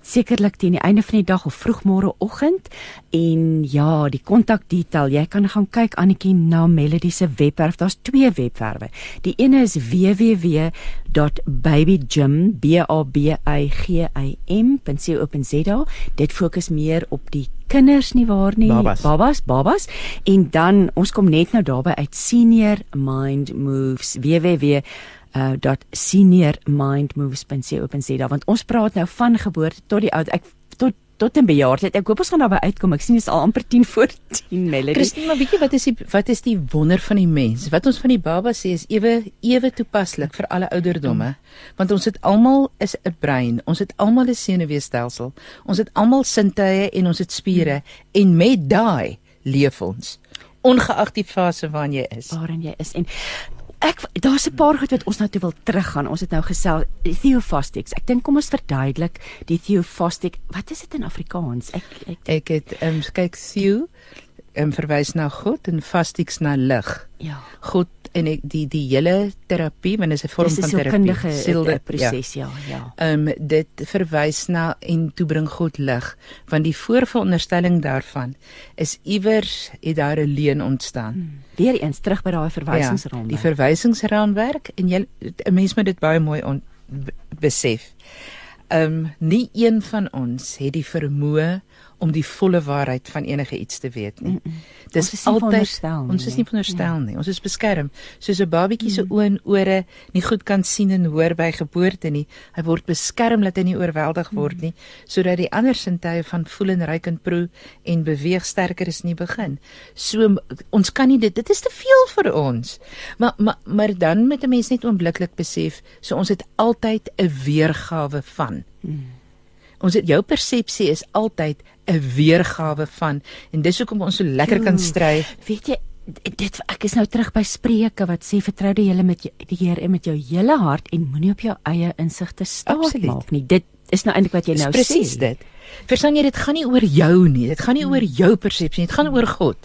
sekerlik teen die einde van die dag of vroegmôre oggend en ja die kontakdetail jy kan gaan kyk Annetjie na Melody se webwerf. Daar's twee webwerwe. Die ene is www.babygym.co.za dit fokus meer op die kinders nie waar nie. Babas. babas babas. En dan ons kom net nou daarby uit. Senior mind moves. www uh .seniormindmoves.co.za want ons praat nou van geboorte tot die oud ek tot tot in bejaardheid. Ek hoop ons gaan daarby uitkom. Ek sien dit is al amper 10 voor 10 Melody. Christine, maar weet jy wat is die wat is die wonder van die mens? Wat ons van die baba sê is ewe ewe toepaslik vir alle ouderdomme. Want ons het almal is 'n brein. Ons het almal 'n senuweestelsel. Ons het almal sintuie en ons het spiere en met daai leef ons ongeag die fase waarin jy is. waarin jy is en ek daar's 'n paar goed wat ons nou toe wil teruggaan. Ons het nou gesel theophastics. Ek dink kom ons verduidelik die theophastic. Wat is dit in Afrikaans? Ek ek Ek het ehm um, kyk Theo um, verwys na God en fastiks na lig. ja. God en ek, die die hele terapie, want dit is 'n vorm van terapie. Sielde- eh, proses, ja, ja. Ehm um, dit verwys na en toe bring God lig, want die voorveronderstelling daarvan is iewers het daar 'n leuen ontstaan. Hmm. Weereens terug by daai verwysingsraamwerk. Ja, die verwysingsraamwerk en jy 'n mens moet dit baie mooi on, besef. Ehm um, nie een van ons het die vermoë om die volle waarheid van enige iets te weet nie. Mm -mm. Dis Ons is nie altyd nie, ons is nie veronderstel nie. Ons is beskerm. Soos 'n babatjie se oë en ore nie goed kan sien en hoor by geboorte nie. Hy word beskerm dat hy nie oorweldig word nie, sodat die ander sintuie van voel en ruik en proe en beweeg sterker is nie begin. So ons kan nie dit dit is te veel vir ons. Maar maar maar dan moet 'n mens net oombliklik besef, so ons het altyd 'n weergawe van. Ons het jou persepsie is altyd 'n weergawe van en dis hoekom ons so lekker kan Oeh. stry. Weet jy dit ek is nou terug by Spreuke wat sê vertrou die Here met die Here en met jou hele hart en moenie op jou eie insigte staat Absoluut. maak nie. Dit is nou eintlik wat jy nou presies sê. dit. Verstaan jy dit gaan nie oor jou nie. Dit gaan nie oor jou persepsie nie. Dit gaan oor God.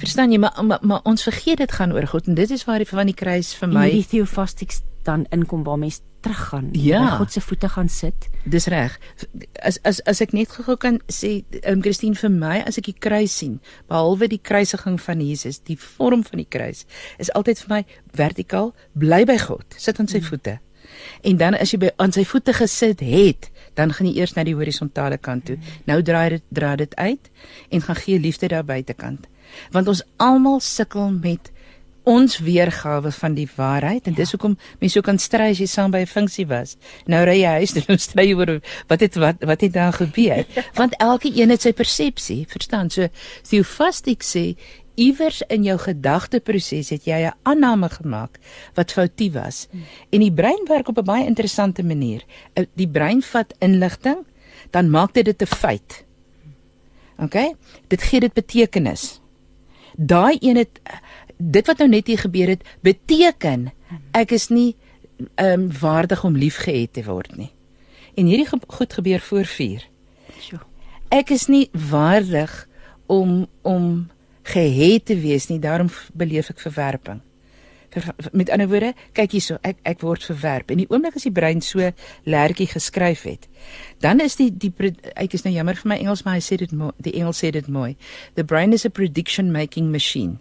Verstaan jy maar, maar maar ons vergeet dit gaan oor God en dit is waar die van die kruis vir En my die theophastics dan inkom waar mens teruggaan Ja. by God se voete gaan sit. Dis reg. As as as ek net gou kan sê, um, Christine vir my as ek die kruis sien, behalwe die kruisiging van Jesus, die vorm van die kruis is altyd vir my vertikaal, bly by God, sit aan sy voete. En dan as jy by aan sy voete gesit het, dan gaan jy eers na die horisontale kant toe. Nou draai dit draai dit uit en gaan gee liefde daar buitekant. Want ons almal sukkel met ons weergawe van die waarheid en dis hoekom mense so kan stry as jy saam by 'n funksie was. Nou ry jy huis en stry jy oor wat het wat wat het daar gebeur? Want elke een het sy persepsie, verstaan? So Theophastiek sê iewers in jou gedagteproses het jy 'n aanname gemaak wat foutief was. En die brein werk op 'n baie interessante manier. Uh, Die brein vat inligting, dan maak dit dit 'n feit. OK? Dit gee dit betekenis. Daai een het dit wat nou net hier gebeur het beteken ek is nie ehm um, waardig om liefgehet te word nie. En hierdie ge goed gebeur voor 4. Sjoe. Ek is nie waardig om om gehet te wees nie, daarom beleef ek verwerping. Ver, met ander woorde, kyk hierso, ek ek word verwerp. En die oomblik as die brein so lertjie geskryf het, dan is die die ek is nou jammer vir my Engels, maar hy sê dit die Engels sê dit mooi. The brain is a prediction making machine.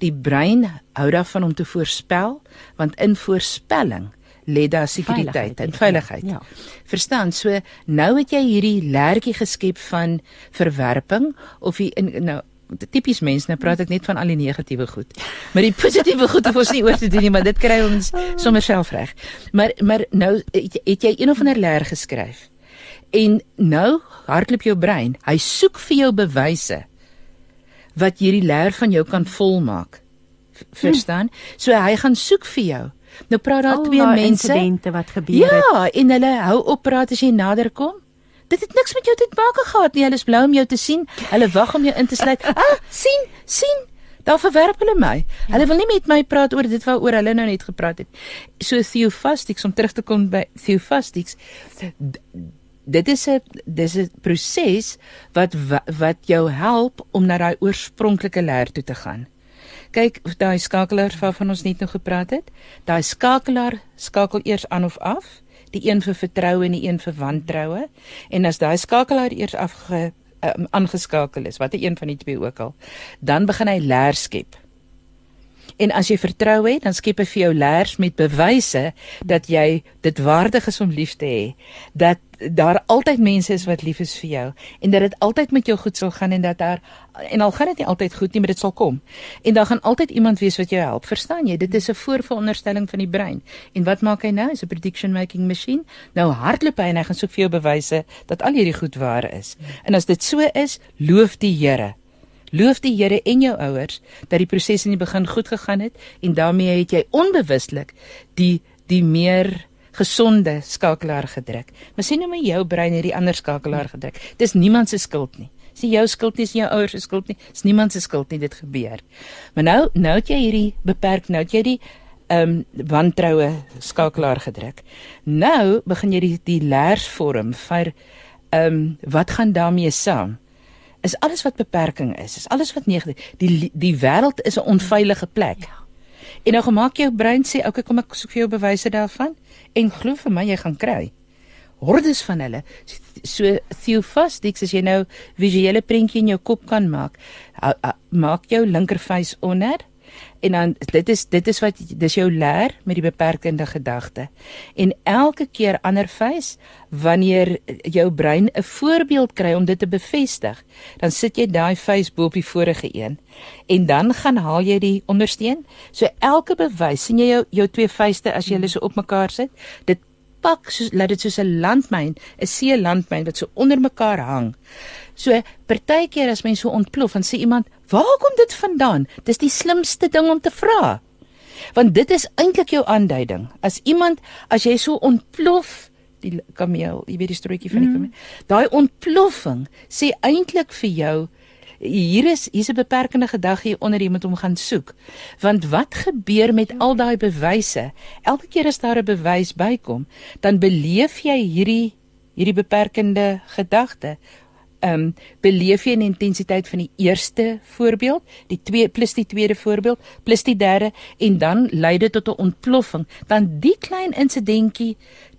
Die brein hou daarvan om te voorspel, want in voorspelling lê daar sekuriteit en veiligheid. Ja. Verstaan? So nou het jy hierdie lertjie geskep van verwerping of die in nou tipies mens nou praat ek net van al die negatiewe goed. Maar die positiewe goed hoef ons nie oor te doen nie, maar dit kry ons sommer self reg. Maar maar nou het, het jy een of ander leer geskryf. En nou hardloop jou brein. Hy soek vir jou bewyse wat hierdie leer van jou kan volmaak. Verstaan? So hy gaan soek vir jou. Nou praat daar Al twee daai mense. insidente wat gebeur het. Ja, en hulle hou op praat as jy nader kom. Dit het niks met jou te maak gehad nie. Hulle is bly om jou te sien. Hulle wag om jou in te sluit. Ah, sien, sien. Daar verwerp hulle my. Hulle wil nie met my praat oor dit waaroor hulle nou net gepraat het. So Theophastics om terug te kom by Theophastics. Dit is 'n dis 'n proses wat wa- wat jou help om na daai oorspronklike leer toe te gaan. Kyk, daai skakelaar waarvan ons net nou gepraat het, daai skakelaar skakel eers aan of af, die een vir vertroue en die een vir wantroue. En as daai skakelaar eers afge um, aangeskakel is, watter een van die twee ook al, dan begin hy leer skep. En as jy vertrou het, dan skep hy vir jou leers met bewyse dat jy dit waardig is om lief te hê. Dat daar altyd mense is wat lief is vir jou en dat dit altyd met jou goed sal gaan en dat daar en al gaan dit nie altyd goed nie, maar dit sal kom. En daar gaan altyd iemand wees wat jou help. Verstaan jy? Dit is 'n voorveronderstelling van die brein. En wat maak hy nou? Is 'n prediction making machine. Nou hardloop hy en hy gaan soek vir jou bewyse dat al hierdie goed waar is. En as dit so is, loof die Here. Loof die Here en jou ouers dat die proses in die begin goed gegaan het en daarmee het jy onbewustelik die die meer gesonde skakelaar gedruk. Maar sien nou maar jou brein het die ander skakelaar gedruk. Dis niemand se skuld nie. Dis nie jou skuld nie, dis nie jou ouers se skuld nie. Dis niemand se skuld nie dit gebeur. Maar nou nou het jy hierdie beperk nou het jy die ehm um, wantroue skakelaar gedruk. Nou begin jy die die leers vorm vir ehm um, wat gaan daarmee saam? Is alles wat beperking is, is alles wat negatief. Die die wêreld is 'n onveilige plek. Ja. En nou gemaak jou brein sê, "Oké, okay, kom ek soek vir jou bewyse daarvan." En glo vir my, jy gaan kry. Hordes van hulle. So Theophastics as jy nou visuele prentjie in jou kop kan maak, maak jou linkervuis onder en dan dit is dit is wat dis jou leer met die beperkende gedagte. En elke keer ander vuis wanneer jou brein 'n voorbeeld kry om dit te bevestig, dan sit jy daai vuis bo op die vorige een en dan gaan haal jy die ondersteun. So elke bewys, sien jy jou jou twee vuiste as jy hulle so op mekaar sit, dit pak soos laat dit soos 'n landmyn, 'n see landmyn wat so onder mekaar hang. So partykeer as mense so ontplof en sê iemand, "Waar kom dit vandaan?" Dis die slimste ding om te vra. Want dit is eintlik jou aanduiding. As iemand as jy so ontplof die kameel, jy weet die strootjie van die mm. kameel. Mm. Daai ontploffing sê eintlik vir jou hier is hier's 'n beperkende gedagte hier onder jy moet hom gaan soek. Want wat gebeur met al daai bewyse? Elke keer as daar 'n bewys bykom, dan beleef jy hierdie hierdie beperkende gedagte. Ehm um, beleef jy 'n intensiteit van die eerste voorbeeld, die twee plus die tweede voorbeeld, plus die derde en dan lei dit tot 'n ontploffing. Dan die klein insidentjie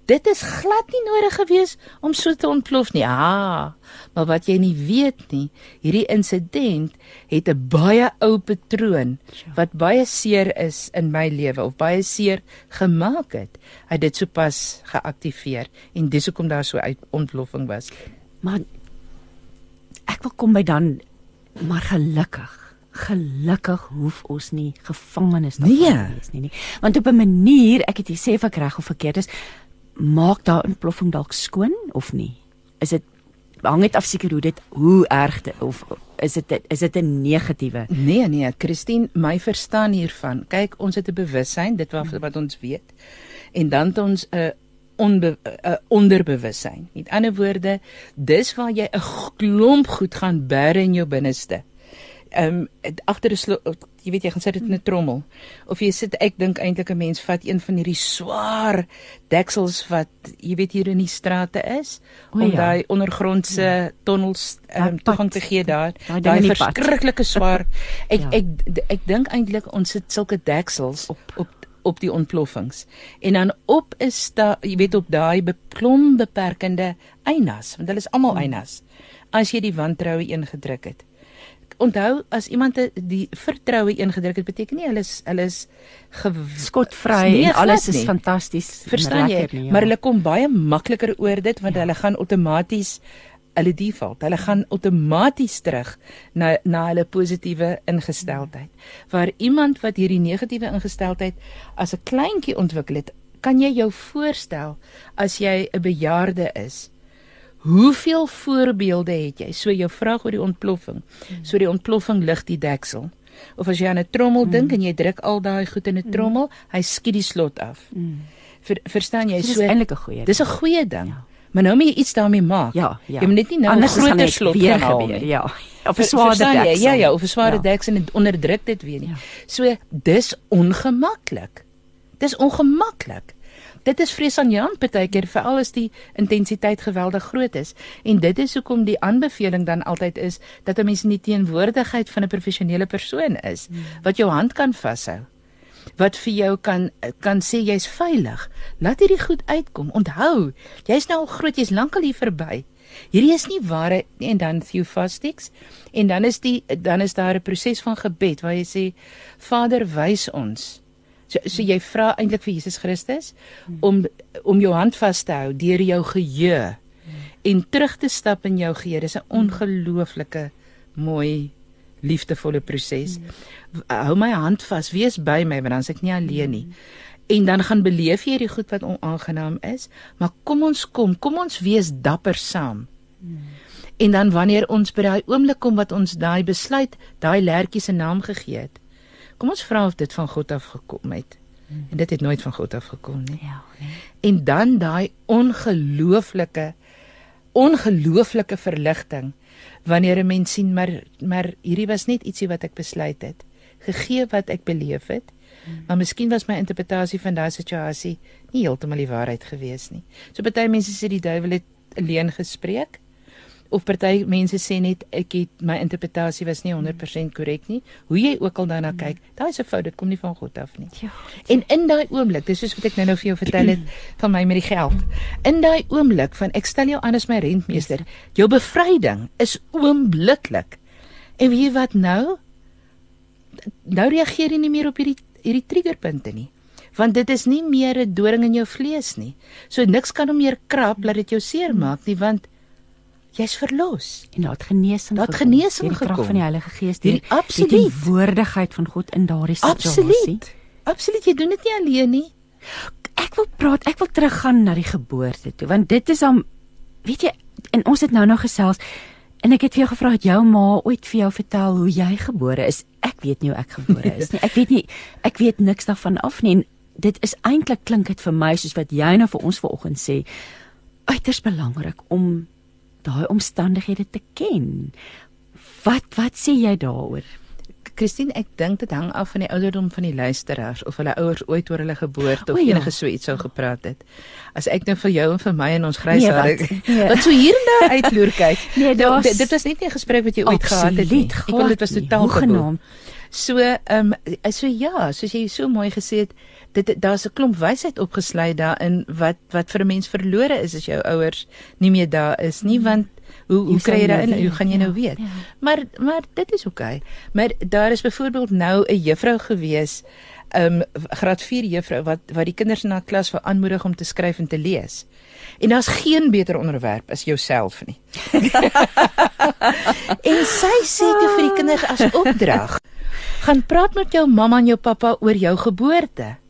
dit is glad nie nodig gewees om so te ontplof nie. Ah, maar wat jy nie weet nie, hierdie insident het 'n baie ou patroon wat baie seer is in my lewe of baie seer gemaak het. Hy het dit sopas geaktiveer en dis hoekom daar so 'n ontploffing was. Maar ek wil kom by dan maar gelukkig Gelukkig hoef ons nie gevangenes te nee. wees nie nie. Want op 'n manier, ek het jy sê of ek reg of verkeerd is, maak daai ontploffing dalk skoon of nie? Is dit hang dit af seker hoe dit hoe erg dit of is dit is dit 'n negatiewe? Nee nee, Christine, my verstaan hiervan. Kyk, ons het 'n bewussyn, dit wat wat ons weet. En dan het ons 'n onbe, uh, onderbewussyn. Met ander woorde, dis waar jy 'n klomp goed gaan bære in jou binneste ehm um, agter 'n jy weet jy gaan sit dit in 'n trommel of jy sit ek dink eintlik 'n mens vat een van hierdie swaar deksels wat jy weet hier in die strate is o, om ja. daai ondergrondse ja. tonnels um, toegang te gee daar daai verskriklike swaar ek, ja. ek ek ek dink eintlik ons sit sulke deksels op op op die ontploffings en dan op is daar jy weet op daai beklom beperkende einas want hulle is almal hmm. einas as jy die wantroue ingedruk het onthou as iemand die vertroue ingedruk het, beteken nie hulle is hulle is skotvry nee, en alles is fantasties. Verstaan jy? Nie, ja. Maar hulle kom baie makliker oor dit want ja. hulle gaan outomaties hulle default. Hulle gaan outomaties terug na na hulle positiewe ingesteldheid. Waar iemand wat hierdie negatiewe ingesteldheid as 'n kleintjie ontwikkel het, kan jy jou voorstel as jy 'n bejaarde is Hoeveel voorbeelde het jy? So jou vraag oor die ontploffing. Hmm. So die ontploffing lig die deksel. Of as jy aan 'n trommel mm. dink en jy druk al daai goed in 'n mm. trommel, hy skiet die slot af. Mm. Ver, verstaan jy? So dis eintlik 'n goeie. Dis 'n goeie ding. Ja. Maar nou moet jy iets daarmee maak. Ja, ja. Jy moet net nie nou 'n groter slot haal nie. Ja. Of 'n swaarder deksel. Ja, ja, of 'n swaarder ja. deksel en onderdruk dit weer nie. Ja. So dis ongemaklik. Dis ongemaklik dit is vreesaanjaend baie keer veral as die intensiteit geweldig groot is en dit is hoekom die aanbeveling dan altyd is dat 'n mens in die teenwoordigheid van 'n professionele persoon is hmm. wat jou hand kan vashou wat vir jou kan kan sê jy's veilig. Laat hierdie goed uitkom. Onthou, jy's nou al groot, jy's lankal hier verby. Hierdie is nie ware en dan theophastics en dan is die dan is daar 'n proses van gebed waar jy sê Vader wys ons. So so jy vra eintlik vir Jesus Christus om om jou hand vas te hou deur jou geheue en terug te stap in jou geheue. Dis 'n ongelooflike mooi liefdevolle proses. Hou my hand vas, wees by my want dan is ek nie alleen nie. En dan gaan beleef jy hierdie goed wat onaangenaam is, maar kom ons kom, kom ons wees dapper saam. En dan wanneer ons by daai oomblik kom wat ons daai besluit, daai lertjie se naam gegee het. Kom ons vra of dit van God af gekom het. En dit het nooit van God af gekom nie. Ja, nee. En dan daai ongelooflike ongelooflike verligting wanneer 'n mens sien maar maar hierdie was net ietsie wat ek besluit het gegee wat ek beleef het hmm. maar miskien was my interpretasie van daai situasie nie heeltemal die waarheid gewees nie so party mense sê die duiwel het alleen gespreek of party mense sê net ek het my interpretasie was nie 100% korrek nie. Hoe jy ook al daarna kyk, daai is 'n fout, dit kom nie van God af nie. Ja. En in daai oomblik, dis soos wat ek nou-nou vir jou vertel het van my met die geld. In daai oomblik van ek stel jou aan as my rentmeester, jou bevryding is oombliklik. En weet jy wat nou? Nou reageer jy nie meer op hierdie hierdie triggerpunte nie want dit is nie meer 'n doring in jou vlees nie. So niks kan hom meer krap laat dit jou seermaak nie want jy's verlos. En daar het genesing Daar het genesing die krag gekom. van die Heilige Gees, Die- die absoluut. die woordigheid van God in daardie situasie. Absoluut. Absoluut, jy doen dit nie alleen nie. Ek wil praat, ek wil teruggaan na die geboorte toe, want dit is dan weet jy, en ons het nou nog gesels en ek het vir jou gevra het jou ma ooit vir jou vertel hoe jy gebore is. Ek weet nie hoe ek gebore is nie. Ek weet nie ek weet niks daarvan af nie. En dit is eintlik klink dit vir my soos wat jy nou vir ons vanoggend sê, uiters belangrik om daai omstandighede te ken. Wat wat sê jy daaroor? Christine, ek dink dit hang af van die ouderdom van die luisteraars of hulle ouers ooit oor hulle geboorte of O, ja. enige so iets sou gepraat het. As ek nou vir jou en vir my en ons grys Nee, hare wat? Nee. wat so hier en daar uitloer kyk. Nee, Nou, daar's- dit, dit was nie 'n gesprek wat jy ooit gehad het nie. Ek wil dit was totaal. Hoegenaamd. So, ehm um, so ja, soos jy so mooi gesê het, dit daar's 'n klomp wysheid opgesluit daarin wat wat vir 'n mens verlore is as jou ouers nie meer daar is nie, want hoe hoe Hoe kry jy jy nou daarin? Hoe gaan jy nou Ja, weet? ja. Maar maar dit is oukei. Okay. Maar daar is byvoorbeeld nou 'n juffrou gewees, um, graad 4 juffrou wat wat die kinders in haar klas wou aanmoedig om te skryf en te lees. En daar's geen beter onderwerp as jouself nie. en sy sê toe vir die kinders as opdrag: "Gaan praat met jou mamma en jou pappa oor jou geboorte."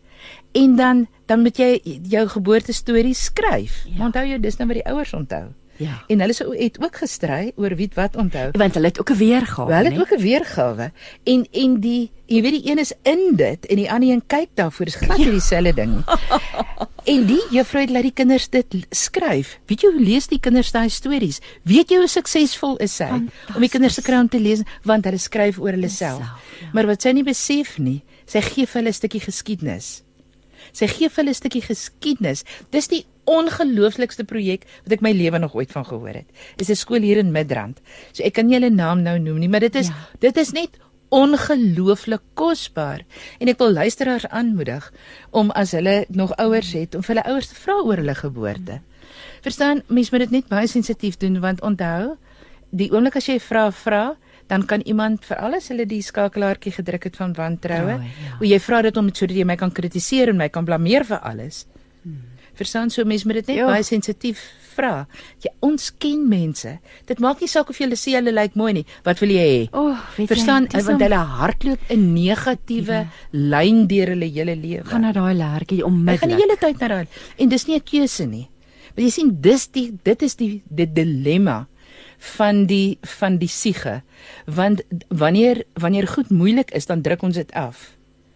En dan dan moet jy jou geboortestorie skryf. Ja. Ja. Onthou jy dis nou wat die ouers onthou. Ja. En hulle sou het ook gestry oor wie wat onthou. Want hulle het ook 'n weergawe, Wel het né? ook 'n weergawe. En en die jy weet die een is in dit en die ander een kyk daarvoor. Dis glad nie dieselfde ding nie. En die juffrou het laat die kinders dit skryf. Weet jy hoe lees die kinders daai stories? Weet jy hoe suksesvol is sy om die kinders se om te lees want hulle skryf oor hulle self. Self, ja. Maar wat sy nie besef nie, sy gee vir hulle 'n stukkie geskiedenis. Sy gee vir hulle 'n stukkie geskiedenis. Dis die ongelooflikste projek wat ek my lewe nog ooit van gehoor het. Is 'n skool hier in Midrand. So ek kan nie hulle naam nou noem nie, maar dit is Ja. dit is net ongelooflik kosbaar. En ek wil luisteraars aanmoedig om as hulle nog ouers het om vir hulle ouers te vra oor hulle geboorte. Verstaan, mens moet dit net baie sensitief doen want onthou, die oomblik as jy vra vra, dan kan iemand veral as hulle die skakelaartjie gedruk het van wantroue, Ja, ja. hoe jy vra dit om sodat jy my kan kritiseer en my kan blameer vir alles. Verstaan so mense moet dit net Ja. baie sensitief vra. Ja, ons ken mense. Dit maak nie saak of jy hulle sê hulle lyk mooi nie. Wat wil jy hê? O, weet Verstaan, jy, want hulle hardloop 'n negatiewe lyn deur hulle hele lewe. gaan na daai lertjie Hy gaan die onmiddellik. hele tyd na daai en dis nie 'n keuse nie. Maar jy sien dis die dit is die die dilemma van die van die siege. Want wanneer wanneer goed moeilik is, dan druk ons dit af.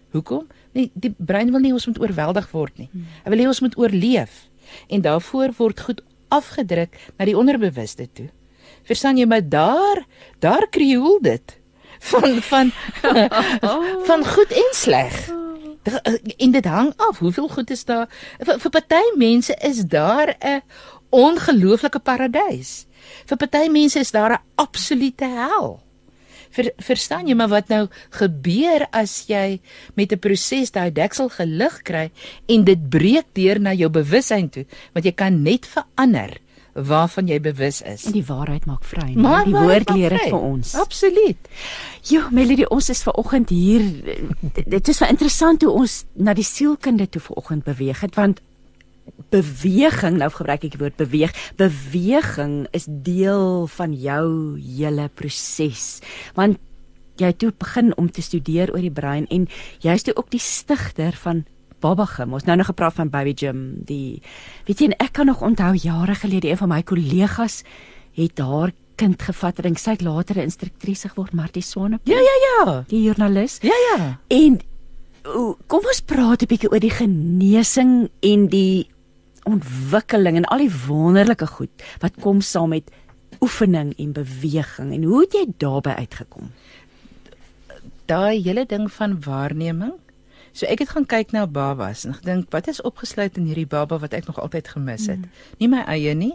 Hoekom? Nee, die brein wil nie ons moet oorweldig word nie. Hy wil hê ons moet oorleef. En daarvoor word goed afgedruk na die onderbewuste toe. Verstaan jy maar daar daar krioel dit van van van goed en sleg. En dit hang af hoeveel goed is daar vir, vir party mense is daar 'n ongelooflike paradys. Vir party mense is daar 'n absolute hel. Ver, verstaan jy maar wat nou gebeur as jy met 'n proses daai deksel gelig kry en dit breek deur na jou bewussyn toe, want jy kan net verander waarvan jy bewus is. En die waarheid maak vry. nee. Maar die woord leer dit vir ons. Absoluut. Ja, Melody, ons is ver oggend hier. Dit is vir interessant hoe ons na die sielkunde toe ver oggend beweeg het want beweging, nou gebruik ek die woord beweeg. Beweging is deel van jou hele proses. Want jy toe begin om te studeer oor die brein en jy's toe ook die stigter van Baba Gym. Ons nou nog gepraat van Baby Gym. Die weet jy, en ek kan nog onthou jare gelede een van my kollegas het haar kind gevat en sy het later 'n instruktrise geword, Martie Swanepoel Ja, ja, ja. die joernalis. Ja, ja. En o, kom ons praat 'n bietjie oor die genesing en die ontwikkeling en al die wonderlike goed wat kom saam met oefening en beweging. En hoe het jy daarbey uitgekom? Daai hele ding van waarneming. So ek het gaan kyk na babas en gedink wat is opgesluit in hierdie baba wat ek nog altyd gemis het. Mm. Nie my eie nie.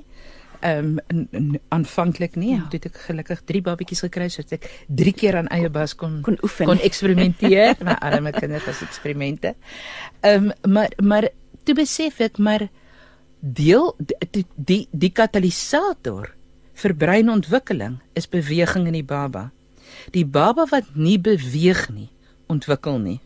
Ehm um, aanvanklik nie. Ja. Toe het ek gelukkig 3 babatjies gekry sodat ek 3 keer aan eie bas kon Kon oefen. kon eksperimenteer. my arme kinders was eksperimente. Ehm um, maar maar toe besef ek maar deel die die, die katalisator vir breinontwikkeling is beweging in die baba. Die baba wat nie beweeg nie, ontwikkel nie.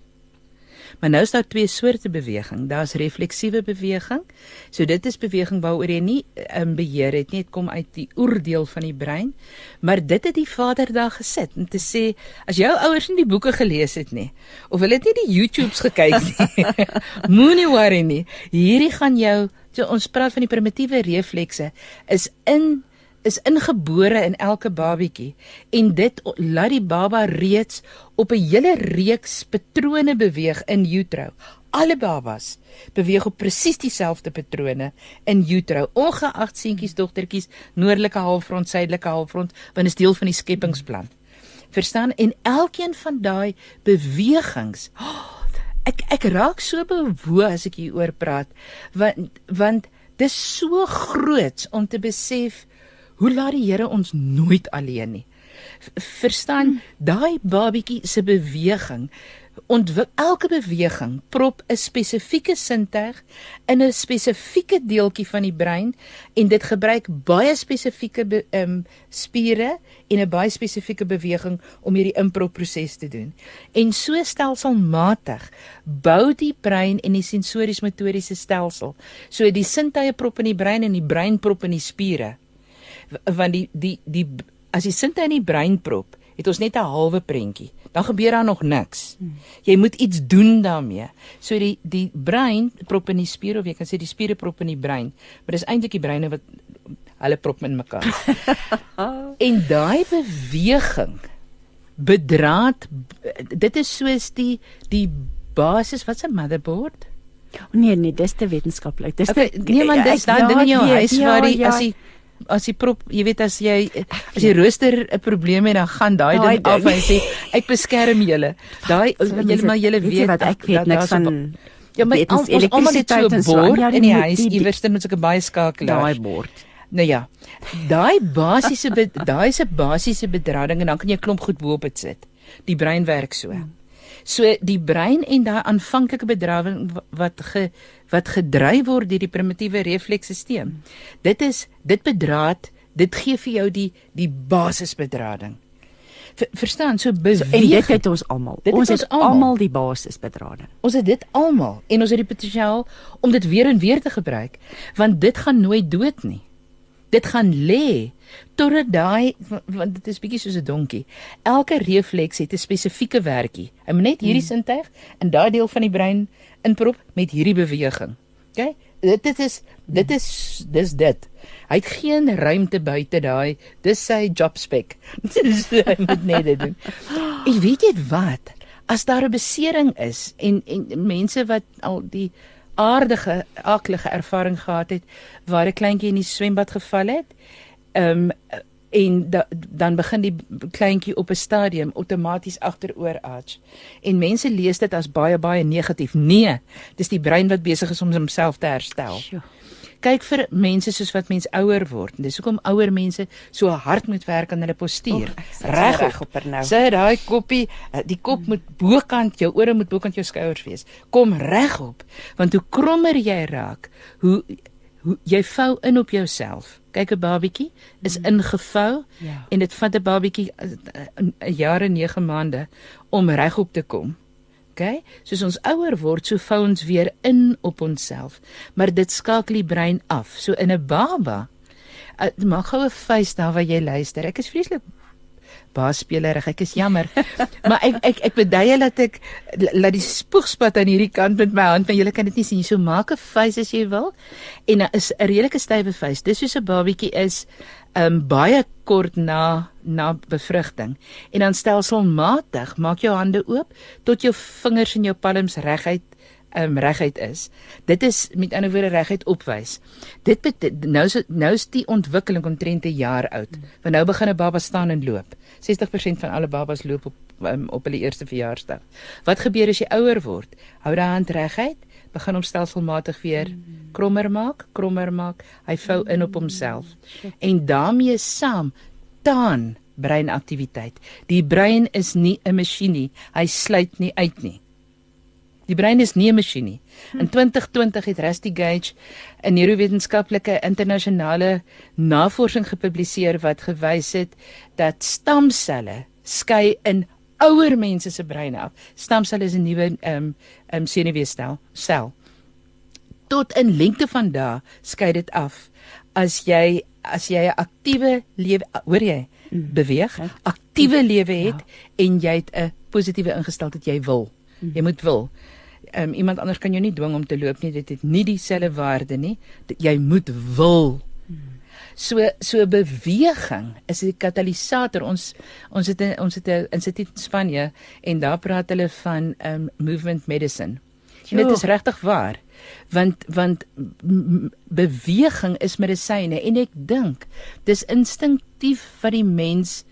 Maar nou is daar twee soorte beweging. Daar's refleksiewe beweging. So dit is beweging waaroor jy nie um, beheer het nie. Dit kom uit die oordeel van die brein. Maar dit het die Vader daar gesit om te sê as jou ouers nie die boeke gelees het nie of hulle het nie die YouTubes gekyk nie. Moenie worry nie. Hierdie gaan jou so ons praat van die primitiewe reflekse is in is ingebore in elke babietjie en dit laat die baba reeds op 'n hele reeks patrone beweeg in utero. Alle babas beweeg op presies dieselfde patrone in utero, ongeag seentjies, dogtertjies, noordelike halfrond, suidelike halfrond, want is deel van die skepingsplan. Verstaan? En elkeen van daai bewegings ek ek raak so bewoe as ek hieroor praat want want dis so groot om te besef hoe laat die Here ons nooit alleen nie. Verstaan, daai babietjie se beweging ontwik elke beweging prop 'n spesifieke sintuig in 'n spesifieke deeltjie van die brein en dit gebruik baie spesifieke be- um, spiere en 'n baie spesifieke beweging om hierdie improp-proses te doen. En so stelselmatig bou die brein en die sensories-motoriese stelsel. So die sintuie prop in die brein en die brein prop in die spiere. Want die die die as die sinte in die brein prop, het ons net 'n halwe prentjie. Dan gebeur daar nog niks. Jy moet iets doen daarmee. So die die brein prop in die spiere of jy kan sê die spiere prop in die brein, maar dis eintlik die breine wat hulle prop in mekaar. en daai beweging bedraad dit is soos die die basis wat 'n motherboard Nee nee, dis te wetenskaplik. Dis Okay, te nee man dis daai ding in jou huis ja, waar die ja. as die as die prop, jy weet as jy as die rooster 'n probleem het dan gaan daai ding af ding. en sê ek beskerm julle. Daai julle maar julle Weet jy wat ek weet niks van Ja, maar wetens- ons almal het so 'n bord Ja, in die moet- huis iewers met sulke baie skakelaars. daai bord. Nou ja. Daai basiese daai is 'n basiese bedrading en dan kan jy 'n klomp goed bo op dit sit. Die brein werk so. So die brein en daai aanvanklike bedrawing wa- wat ge wat gedryf word deur die primitiewe refleksstelsel. Dit is dit bedraad, dit gee vir jou die die basisbedrading. Ver, verstaan, so beweeg. En dit het ons almal. Het Ons het almal. almal die basisbedrading. Ons het dit almal en ons het die potensiaal om dit weer en weer te gebruik want dit gaan nooit dood nie. Dit gaan lê totdat daai wa- want dit is bietjie soos 'n donkie. Elke refleks het 'n spesifieke werkie. Hy moet net hierdie sintuig in daai deel van die brein inprop met hierdie beweging. OK? Dit dit is dit is dis dit. Hy het geen ruimte buite daai. Dis sy job spec. Hy moet net dit doen. En weet jy wat? As daar 'n besering is en en mense wat al die aardige aaklige ervaring gehad het waar 'n kleintjie in die swembad geval het, ehm um, en da, dan begin die kleintjie op 'n stadium outomaties agteroor arch. En mense lees dit as baie baie negatief. Nee, dis die brein wat besig is om homself te herstel. Sjoe. Kyk vir mense soos wat mens ouer word. Dis hoekom ouer mense so hard moet werk aan hulle postuur. Oh, Regop regop er nou. Sit daai koppie, eh, die kop moet bokant jou ore moet bokant jou skouers wees. Kom regop, want hoe krommer jy raak, hoe hoe jy vou in op jouself. Kyk 'n babietjie is ingevou Ja. en dit vat 'n babietjie 'n jaar en 9 maande om regop te kom. OK? Soos ons ouer word, so vou ons weer in op onsself. Maar dit skakel die brein af. So in 'n baba uh, maak gou 'n face daar waar jy luister. Ek is vreeslik baasspeelerig. Ek is jammer. maar ek ek ek beduie dat ek laat die spoegspat aan hierdie kant met my hand, want julle kan dit nie sien. So maak 'n face as jy wil. En daar is 'n redelike stywe face. Dis soos 'n babietjie is um baie kort na na bevrugting. En dan stelselmatig maak jou hande oop tot jou vingers en jou palms reguit um reguit is. Dit is met ander woorde reguit opwys. Dit nou is nou is die ontwikkeling omtrent 'n jaar oud. Want nou begin 'n baba staan en loop. 60% van alle babas loop op um, op hulle eerste verjaarsdag. Wat gebeur as jy ouer word? Hou daai hand reguit, begin hom stelselmatig weer krommer maak, krommer maak. Hy vou in op homself. En daarmee saam taan breinaktiwiteit. Die brein is nie 'n masjien nie. Hy sluit nie uit nie. Die brein is nie 'n masjien nie. In 2020 het Rusty Gage 'n neurowetenskaplike internasionale navorsing gepubliseer wat gewys het dat stamselle skei in ouer mense se breine af. Stamselle is 'n nuwe ehm um, ehm um, senuweestel sel. Tot in lengte van dae skei dit af as jy as jy 'n aktiewe lewe hoor jy beweeg, aktiewe lewe het en jy het 'n positiewe ingesteldheid jy wil. Jy moet wil. Um, iemand anders kan jou nie dwing om te loop nie. Dit het nie dieselfde waarde nie. Dit- Jy moet wil. So so beweging is 'n katalisator. Ons ons het 'n ons het 'n instituut in Spanje en daar praat hulle van um movement medicine. En dit Jo. is regtig waar. Want want beweging is medisyne en ek dink dis instinktief wat die mens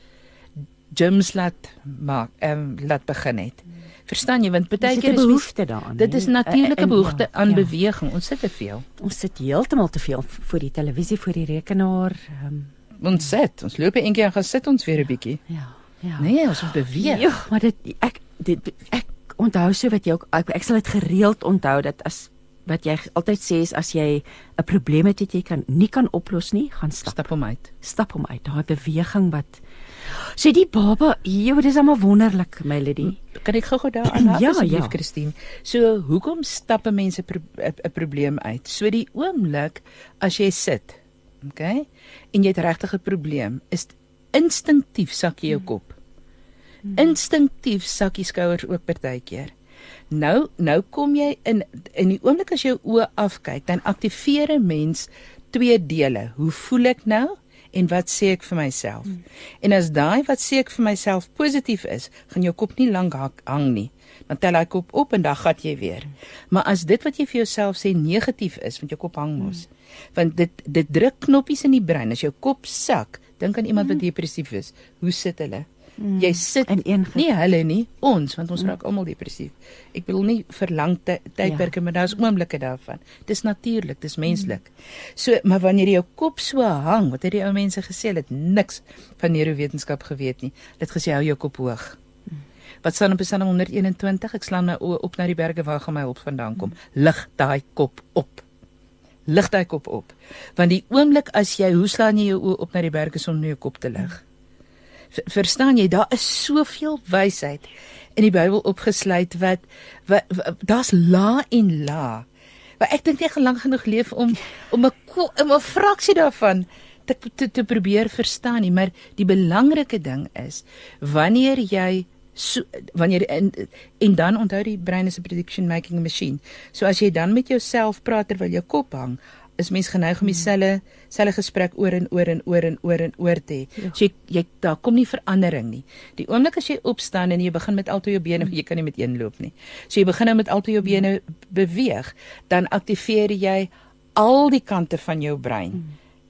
gyms laat maak ehm laat begin het. Verstaan jy want baie keer is behoefte daaraan. Dit is hè? natuurlike En- behoefte ja, aan ja. beweging. Ons sit te veel. Ons sit heeltemal te veel voor die televisie, voor die rekenaar. Um, Ons sit, ons loop een keer en gaan sit ons weer 'n bietjie. ja, ja. Nee, ons moet beweeg. Ja, maar dit ek dit ek onthou so wat jy ook ek, ek sal dit gereeld onthou dat as wat jy altyd sê is as jy 'n probleem het wat jy kan nie kan oplos nie, gaan stap. Stap hom uit. Stap hom uit. Daai beweging wat sê die baba, joh, dis almal wonderlik, Melody. Kan ek gou-gou daaraan help Ja, asseblief, ja. Christine? So, hoekom stap 'n mens 'n pro probleem uit? So die oomblik as jy sit, okay? En jy het regtig 'n probleem, is instinktief sak jy jou kop. Instinktief sak jy skouers ook partykeer. Nou, nou kom jy in in die oomblik as jou oë afkyk, dan aktiveer 'n mens twee dele. Hoe voel ek nou? En wat sê ek vir myself? Hmm. En as daai wat sê ek vir myself positief is, gaan jou kop nie lank hang nie. Dan tel hy kop op en dan gat jy weer. Maar as dit wat jy vir jouself sê negatief is, want jou kop hang mos. Want dit dit druk knoppies in die brein. As jou kop sak, dink aan iemand wat depressief is. Hoe sit hulle? Jy sit In een nie hulle nie, ons, want ons raak almal depressief. Ek bedoel nie vir lang ty- tydperke, maar daar's oomblikke daarvan. Dis natuurlik, dis menslik. So, maar wanneer jou kop so hang, wat het die ou mense gesê, hulle het niks van neurowetenskap geweet nie. Hulle het gesê hou jou kop hoog. Wat staan op Psalm 121? Ek slaan my oë op na die berge waar gaan my hulp vandaan kom. Lig daai kop op. Lig daai kop op. Want die oomblik as jy, hoe slaan jy jou oë op na die berge om jou kop te lig? Ver- Verstaan jy, daar is soveel wysheid in die Bybel opgesluit wat, wat, wat daar's la en la. Maar ek dink jy gaan lank genoeg leef om om 'n om 'n fraksie daarvan te, te te probeer verstaan nie, maar die belangrike ding is wanneer jy so wanneer en, en dan onthou die brein is 'n prediction making machine. So as jy dan met jouself praat terwyl jou kop hang, is mens geneig om dieselfde selfe gesprek oor en oor en oor en oor en oor te hê. So jy, jy daar kom nie verandering nie. Die oomblik as jy opstaan en jy begin met altoe jou bene, jy kan nie met een loop nie. So jy begin nou met altoe jou bene beweeg, dan aktiveer jy al die kante van jou brein.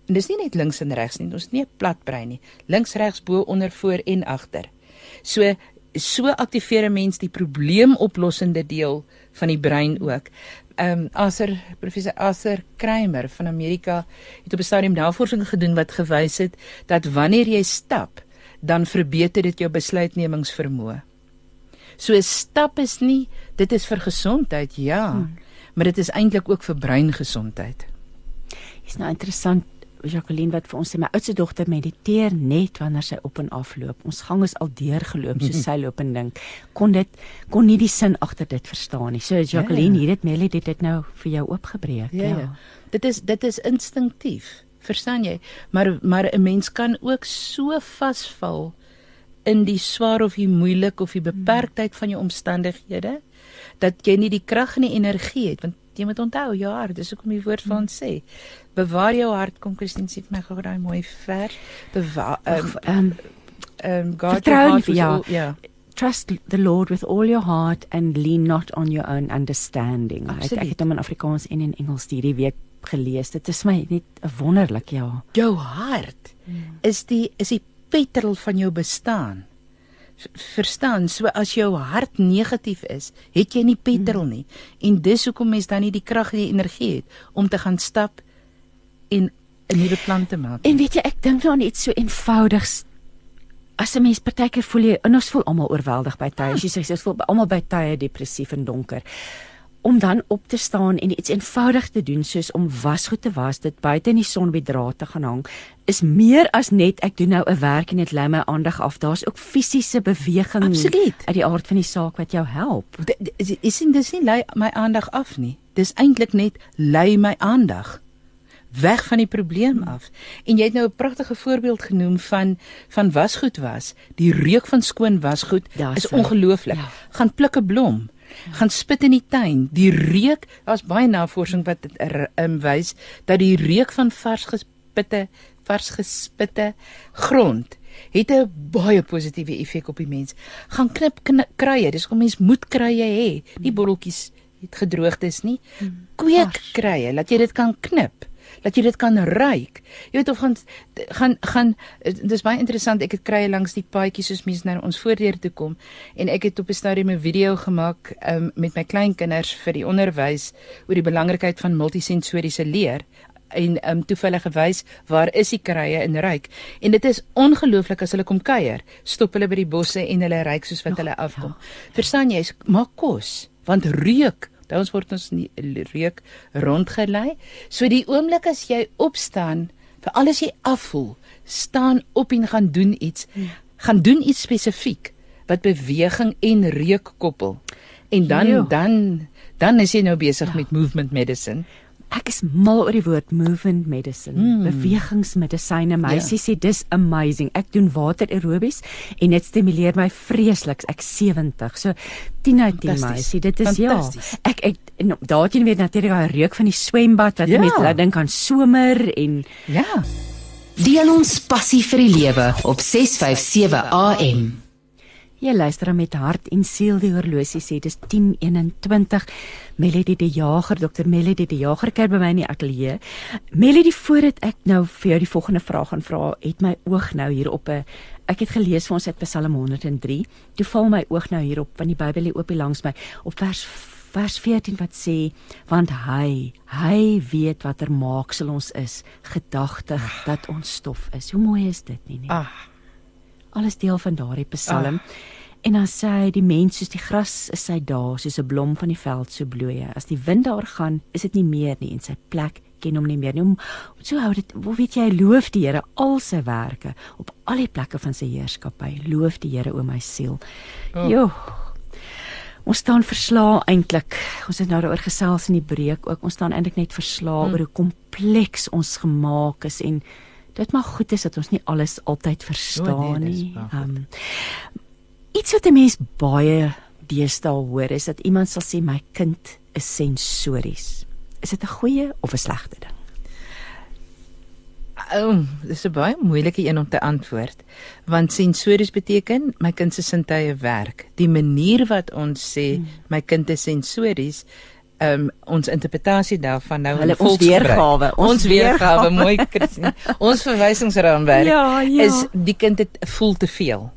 En dis nie net links en regs nie, ons het nie 'n plat brein nie. Links, regs, bo, onder, voor en agter. So so aktiveer 'n mens die probleemoplossende deel van die brein ook. Ehm um, Aser professor Aser Kramer van Amerika het op 'n stadium navorsing gedoen wat gewys het dat wanneer jy stap, dan verbeter dit jou besluitnemingsvermoë. So 'n stap is nie dit is vir gesondheid, ja, hmm. maar dit is eintlik ook vir breingesondheid. Is nou interessant Jacqueline wat vir ons sê my oudste dogter mediteer net wanneer sy op en af loop. Ons gang is al deur geloop so sy loop en dink. Kon dit kon nie die sin agter dit verstaan nie. So Jacqueline, ja, ja. hier het Melly dit dit nou vir jou oopgebreek. Ja. ja. Dit is dit is instinktief. Verstaan jy? Maar maar 'n mens kan ook so vasval in die swaar of die moeilik of die beperktheid van jou omstandighede dat jy nie die krag en die energie het want jy moet onthou jou hart dis hoekom die woord van ons sê bewaar jou hart kom Christine sê vir my gou daai mooi vers bewaar ehm um, um, God heart ja. all, yeah. trust the lord with all your heart and lean not on your own understanding. Ek, ek het hom in Afrikaans en in Engels hierdie week gelees. Dit is my net wonderlik ja. Jou hart hmm. is die is die petrol van jou bestaan verstaan so as jou hart negatief is het jy nie petrol nie. En dis hoekom mens dan nie die krag en die energie het om te gaan stap en 'n nuwe plan te maak en weet jy ek dink nou aan iets so eenvoudigs as 'n mens partykeer voel jy en ons voel almal oorweldig by tye. As jy sê ons voel almal by tye depressief en donker om dan op te staan en iets eenvoudig te doen soos om wasgoed te was dit buite in die son by draad te gaan hang is meer as net ek doen nou 'n werk en dit lei my aandag af daar's ook fisiese beweging Absoluut. uit die aard van die saak wat jou help is dit dis nie lei my aandag af nie dis eintlik net lei my aandag weg van die probleem af. En jy het nou 'n pragtige voorbeeld genoem van van wasgoed was. Die reuk van skoon wasgoed ja, is ongelooflik. Ja. Gaan pluk 'n blom gaan spit in die tuin. Die reuk, daar's baie navorsing wat dit um, wys dat die reuk van vars gespitte, vars gespitte grond het 'n baie positiewe effek op die mens. Gaan knip kruie, dis kom mens moet kruie hê. Die botteltjies het gedroogd is nie. Hmm. Kweek kruie, laat jy dit kan knip dat jy dit kan ruik. Jy weet of gaan gaan gaan dis baie interessant. Ek het krye langs die paadjies soos mense nou ons voordeur toe kom en ek het op 'n stadium 'n video gemaak um, met my kleinkinders vir die onderwys oor die belangrikheid van multisensoriese leer en ehm um, toevallig gewys waar is die krye in ryk en dit is ongelooflik as hulle kom kuier stop hulle by die bosse en hulle ryk soos wat oh, hulle afkom ja. verstaan jy maak kos want reuk Ons word ons nie reuk rondgelei. So die oomblik as jy opstaan, vir alles jy afvoel, staan op en gaan doen iets. Ja. Gaan doen iets spesifiek wat beweging en reuk koppel. En dan jo. dan dan is jy nou besig ja. met movement medicine. Ek is mal oor die woord movement medicine, mm. bewegingsmedisyne. Meisie yeah. Ja. sê dis amazing. Ek doen water aerobies en dit stimuleer my vreeslik. Ek 70. So 10 uit 10 meisie. Dit is ja. Ek ek daar het jy weet natuurlik daai reuk van die swembad wat ja. met laat dink aan somer en ja. Deel ons passie vir die lewe op 657 AM. Jy luister met hart en siel die horlosie sê dis 10:21. Melody die Jager, Dr. Melody die Jager kyk by my in die ateljee. Melody voordat ek nou vir jou die volgende vraag gaan vra, het my oog nou hier op 'n ek het gelees vir ons uit Psalm 103. Toe val my oog nou hier op van die Bybel hier hier langs my op vers vers 14 wat sê want hy hy weet watter maaksel ons is gedagtig dat ons stof is. Hoe mooi is dit nie nie? Ag alles deel van daardie Psalm. Ach. En dan sê hy die mens soos die gras is hy daar soos 'n blom van die veld so bloei. As die wind daar gaan, is dit nie meer nie en sy plek ken hom nie meer nie. Om, so hou dit, hoe weet jy, loof die Here al sy werke op al die plekke van sy heerskappy. Loof die Here o my siel. Oh. Jo. Ons staan verslaa eintlik. Ons het nou daaroor gesels in die breek ook. Ons staan eintlik net verslaa hmm. oor hoe kompleks ons gemaak is en dit mag goed is dat ons nie alles altyd verstaan oh, nee, nie. Um, iets wat 'n mens baie deesdae hoor is dat iemand sal sê my kind is sensories. Is dit 'n goeie of 'n slegte ding? Oh, dis 'n baie moeilike een om te antwoord. Want sensories beteken my kind se sintuie werk. Die manier wat ons sê hmm. my kind is sensories um, ons interpretasie daarvan nou hulle ons weergawe ons weergawe mooi Christine ons verwysingsraamwerk ja, ja. is die kind het voel te veel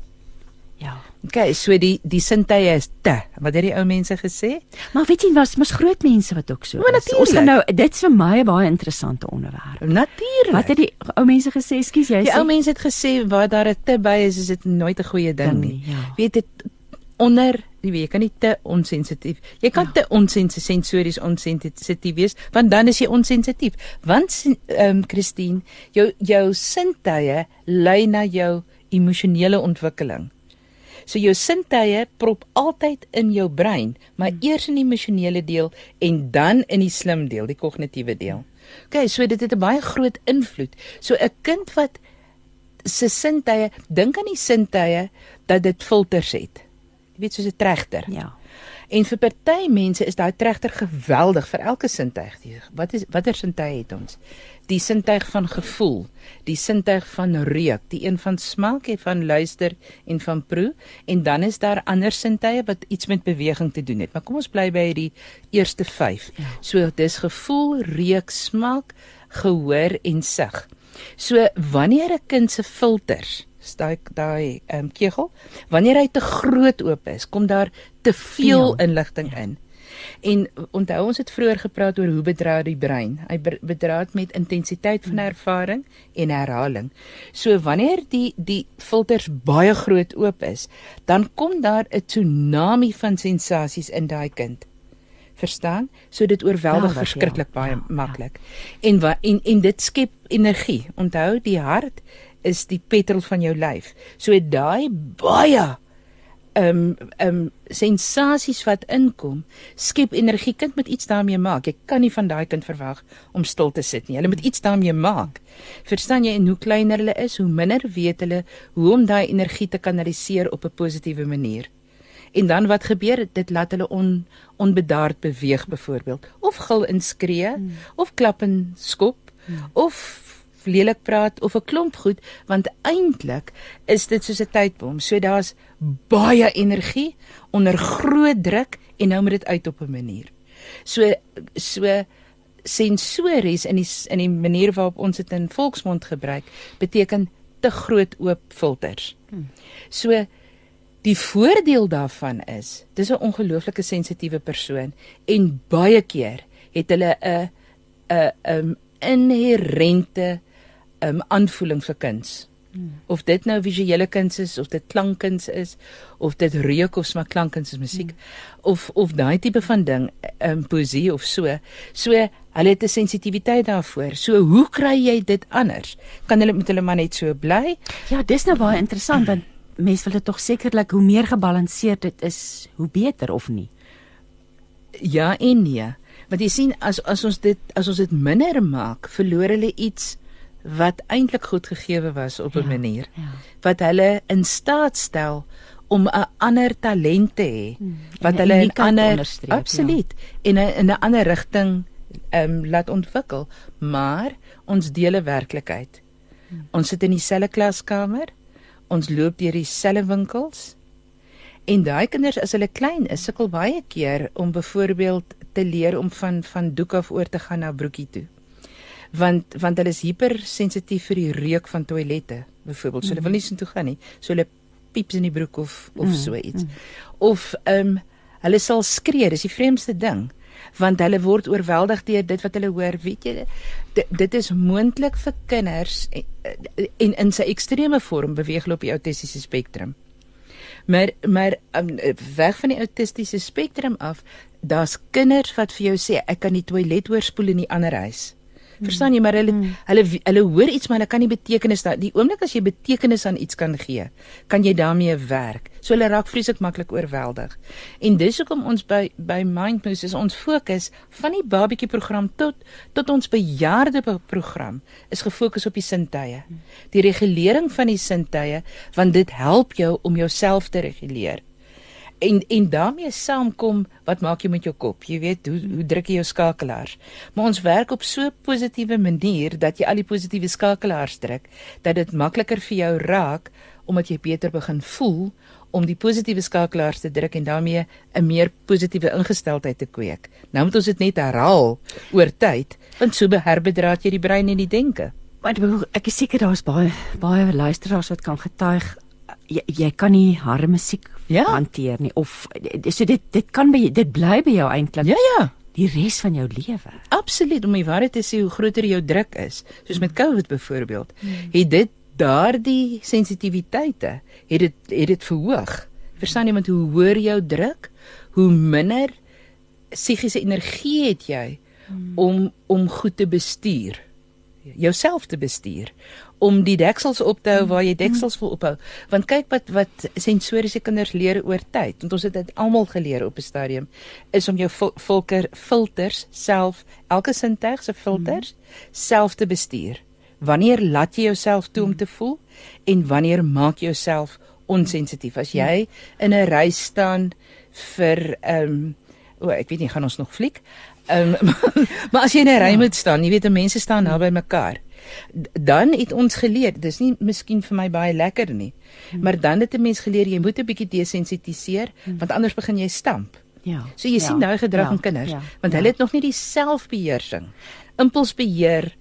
ja Okay, so die die sintuie is te. Wat het die ou mense gesê? Maar weet jy was mos groot mense wat ook so. Maar is. Ons gaan nou dit's vir my 'n baie interessante onderwerp. Natuurlik. Wat het die ou mense gesê? Skus, jy die sê ou mense het gesê waar daar 'n te by is, is dit nooit 'n goeie ding Ding nie. nie, ja. Weet dit onder, jy weet, jy kan nie te onsensitief. Jy kan ja. te onsensories onsensitief wees, want dan is jy onsensitief. Want ehm um, Christine, jou jou sintuie lei na jou emosionele ontwikkeling. So jou sintuie prop altyd in jou brein, maar hmm. eers in die emosionele deel en dan in die slim deel, die kognitiewe deel. OK, so dit het 'n baie groot invloed. So 'n kind wat se sintuie, dink aan die sintuie dat dit filters het. Jy weet soos 'n trechter. ja. En vir party mense is daai trechter geweldig vir elke sintuig. Wat is watter sintuig het ons? Die sintuig van gevoel, die sintuig van reuk, die een van smaak, die van luister en van proe en dan is daar ander sintuie wat iets met beweging te doen het. Maar kom ons bly by die eerste 5. Ja. So dis gevoel, reuk, smaak, gehoor en sig. So wanneer 'n kind se filters daai daai ehm um, kegel wanneer hy te groot oop is kom daar te veel Veel. inligting ja. in en onthou ons het vroeër gepraat oor hoe bedra die brein hy bedra dit met intensiteit van ervaring en herhaling so wanneer die die filters baie groot oop is dan kom daar 'n tsunami van sensasies in daai kind verstaan so dit oorweldig Geweldig, verskriklik ja. baie Ja, ja. maklik en wa, en en dit skep energie onthou die hart is die petrol van jou lyf. So daai baie ehm um, ehm um, sensasies wat inkom skep energie. Kind moet iets daarmee maak. Jy kan nie van daai kind verwag om stil te sit nie. Hulle moet iets daarmee maak. Verstaan jy? En hoe kleiner hulle is hoe minder weet hulle hoe om daai energie te kanaliseer op 'n positiewe manier. En dan wat gebeur? Dit laat hulle on onbedaard beweeg byvoorbeeld. Of gil en skree hmm. of klap en skop hmm. of lelik praat of 'n klomp goed want eintlik is dit soos 'n tydbom. So daar's baie energie onder groot druk en nou moet dit uit op 'n manier. So so sensories in die in die manier waarop ons dit in volksmond gebruik beteken te groot oop filters. So Die voordeel daarvan is, dis 'n ongelooflike sensitiewe persoon en baie keer het hulle 'n 'n 'n inherente um aanvoeling vir kuns. Of dit nou visuele kuns is of dit klankkuns is of dit reuk of smaak klankkuns is musiek hmm. of of daai tipe van ding um poesie of so. So hulle het 'n sensitiwiteit daarvoor. So hoe kry jy dit anders? Kan hulle met hulle maar net so bly? Ja, dis nou baie interessant want mense wil dit tog sekerlik hoe meer gebalanseerd dit is, hoe beter of nie. Ja en nee. Want jy sien as as ons dit as ons dit minder maak, verloor hulle iets wat eintlik goed gegeewe was op 'n Ja, manier ja. wat hulle in staat stel om 'n ander talent te hê Hmm, wat en 'n hulle in uniekheid ander ja. absoluut en 'n in 'n ander rigting ehm um, laat ontwikkel maar ons deel 'n werklikheid Hmm. ons sit in dieselfde klaskamer ons loop deur dieselfde winkels En daai kinders as hulle klein is, sukkel baie keer om byvoorbeeld te leer om van van doek af oor te gaan na broekie toe. Want want hulle is hypersensitief vir die reuk van toilette, byvoorbeeld. So hulle wil nie so toe gaan nie. So hulle pieps in die broek of of Mm, so iets. Of ehm um, hulle sal skree, dis die vreemdste ding want hulle word oorweldig deur dit wat hulle hoor. Weet jy, dit, dit is moontlik vir kinders en, en in sy ekstreme vorm beweeg hulle op die autistiese spektrum. Maar maar um, weg van die autistiese spektrum af, daar's kinders wat vir jou sê ek kan die toilet oorspoel in die ander huis. Verstaan jy maar hulle Mm. hulle hulle hoor iets maar hulle kan nie betekenis daar die oomblik as jy betekenis aan iets kan gee, kan jy daarmee werk. So hulle raak vreeslik maklik oorweldig. En dis hoekom ons by by Mindmoose is ons fokus van die babatjie program tot tot ons bejaarde pro- program is gefokus op die sintuie. Die regulering van die sintuie want dit help jou om jouself te reguleer. En en daarmee saamkom wat maak jy met jou kop? Jy weet hoe hoe druk jy jou skakelaars. Maar ons werk op so 'n positiewe manier dat jy al die positiewe skakelaars druk dat dit makliker vir jou raak omdat jy beter begin voel om die positiewe skakelaars te druk en daarmee 'n meer positiewe ingesteldheid te kweek. Nou moet ons dit net herhaal oor tyd, want so beherbedraad jy die brein en die denke. Maar ek is seker daar's baie baie luisteraars wat kan getuig jy, jy kan nie harde musiek Ja. hanteer nie of so dit dit kan by dit bly by jou eintlik Ja ja. die res van jou lewe. Absoluut, om die waarheid te sê hoe groter jou druk is, soos met COVID byvoorbeeld, het dit daardie sensitiwiteite het dit het dit verhoog. Verstaan jy want hoe hoër jou druk, hoe minder psigiese energie het jy om om goed te bestuur. Jouself te bestuur om die deksels op te hou waar jy deksels wil ophou. Want kyk wat wat sensoriese kinders leer oor tyd, want ons het dit almal geleer op 'n stadium, is om jou filter filters self, elke sintuig se filters self te bestuur. Wanneer laat jy jouself toe om te voel en wanneer maak jy jouself onsensitief? As jy in 'n ry staan vir ehm um, o, ek weet nie gaan ons nog fliek. Ehm um, maar as jy in 'n ry moet staan, jy weet, mense staan naby mekaar. Dan het ons geleer, dis nie miskien vir my baie lekker nie, maar dan het 'n mens geleer jy moet 'n bietjie desensitiseer, want anders begin jy stamp. Ja. So jy sien daai gedrag in kinders, want hulle het nog nie die selfbeheersing, impulsbeheer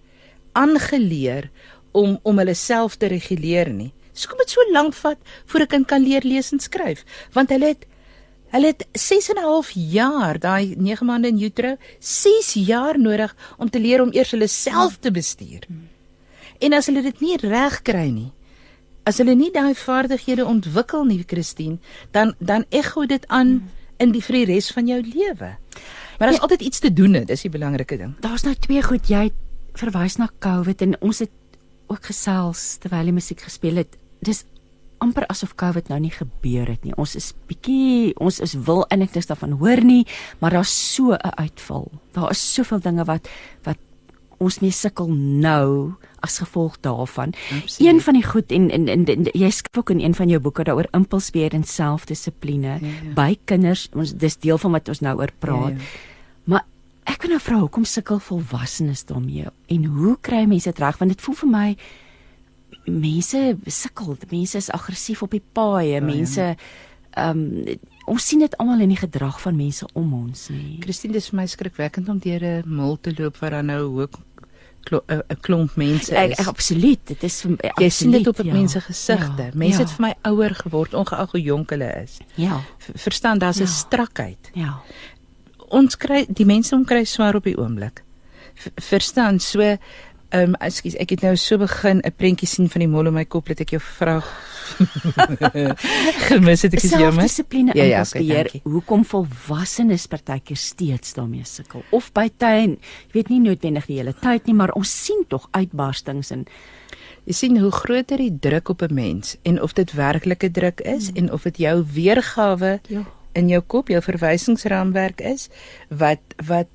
aangeleer om om hulle self te reguleer nie. Dis kom dit so lank vat voor 'n kind kan leer lees en skryf, want hulle het hulle het 6 en 'n half jaar, daai 9 maande in utero, 6 jaar nodig om te leer om eers hulle self te bestuur. En as hulle dit nie reg kry nie, as hulle nie daai vaardighede ontwikkel nie, Christine, dan dan ekho dit aan in die vir die res van jou lewe. Maar daar's Ja. altyd iets te doen, dit is die belangrike ding. Daar's nou twee goed jy verwys na COVID en ons het ook gesels terwyl die musiek gespeel het. Dis amper asof COVID nou nie gebeur het nie. Ons is bietjie ons is wil eintlik niks daarvan hoor nie, maar daar's so 'n uitval. Daar is soveel dinge wat wat ons mee sukkel nou as gevolg daarvan. Absoluut. Een van die goed en en, en, en jy skryf ook in een van jou boeke daaroor impulsbeheer en selfdissipline Ja, ja. by kinders. Ons dis deel van wat ons nou oor praat. Ja, ja. Maar ek wil nou vra hoekom sukkel volwassenes daarmee en hoe kry mense dit reg want dit voel vir my mense sukkel, mense is aggressief op die paaie, ja. mense ehm um, ons sien dit almal in die gedrag van mense om ons nie. Christine, dis vir my skrikwekkend om deur 'n mul te loop waar daar nou hoe 'n klomp mense Ek, is. ek absoluut, dit is vir my Jy sien dit op absoluut, ja. mense gesigte. Ja, Mense ja, het vir my ouer geword ongeag hoe jonk hulle is. Ja. Verstaan, daar's 'n Ja. strakheid. Ja. Ons kry die mense om kry swaar op die oomblik. Verstaan, so ehm um, ekskuus, ek het nou so begin 'n prentjie sien van die mol in my kop dat ek jou vra gemis het ek is jammer. Selfdissipline Ja, en ja, beheer. dankie. Hoekom volwassenes partykeer steeds daarmee sukkel of by tyd, jy weet nie noodwendig die hele tyd nie, maar ons sien tog uitbarstings en Jy sien hoe groter die druk op 'n mens en of dit werklike druk is mm. en of dit jou weergawe Ja. in jou kop, jou verwysingsraamwerk is wat wat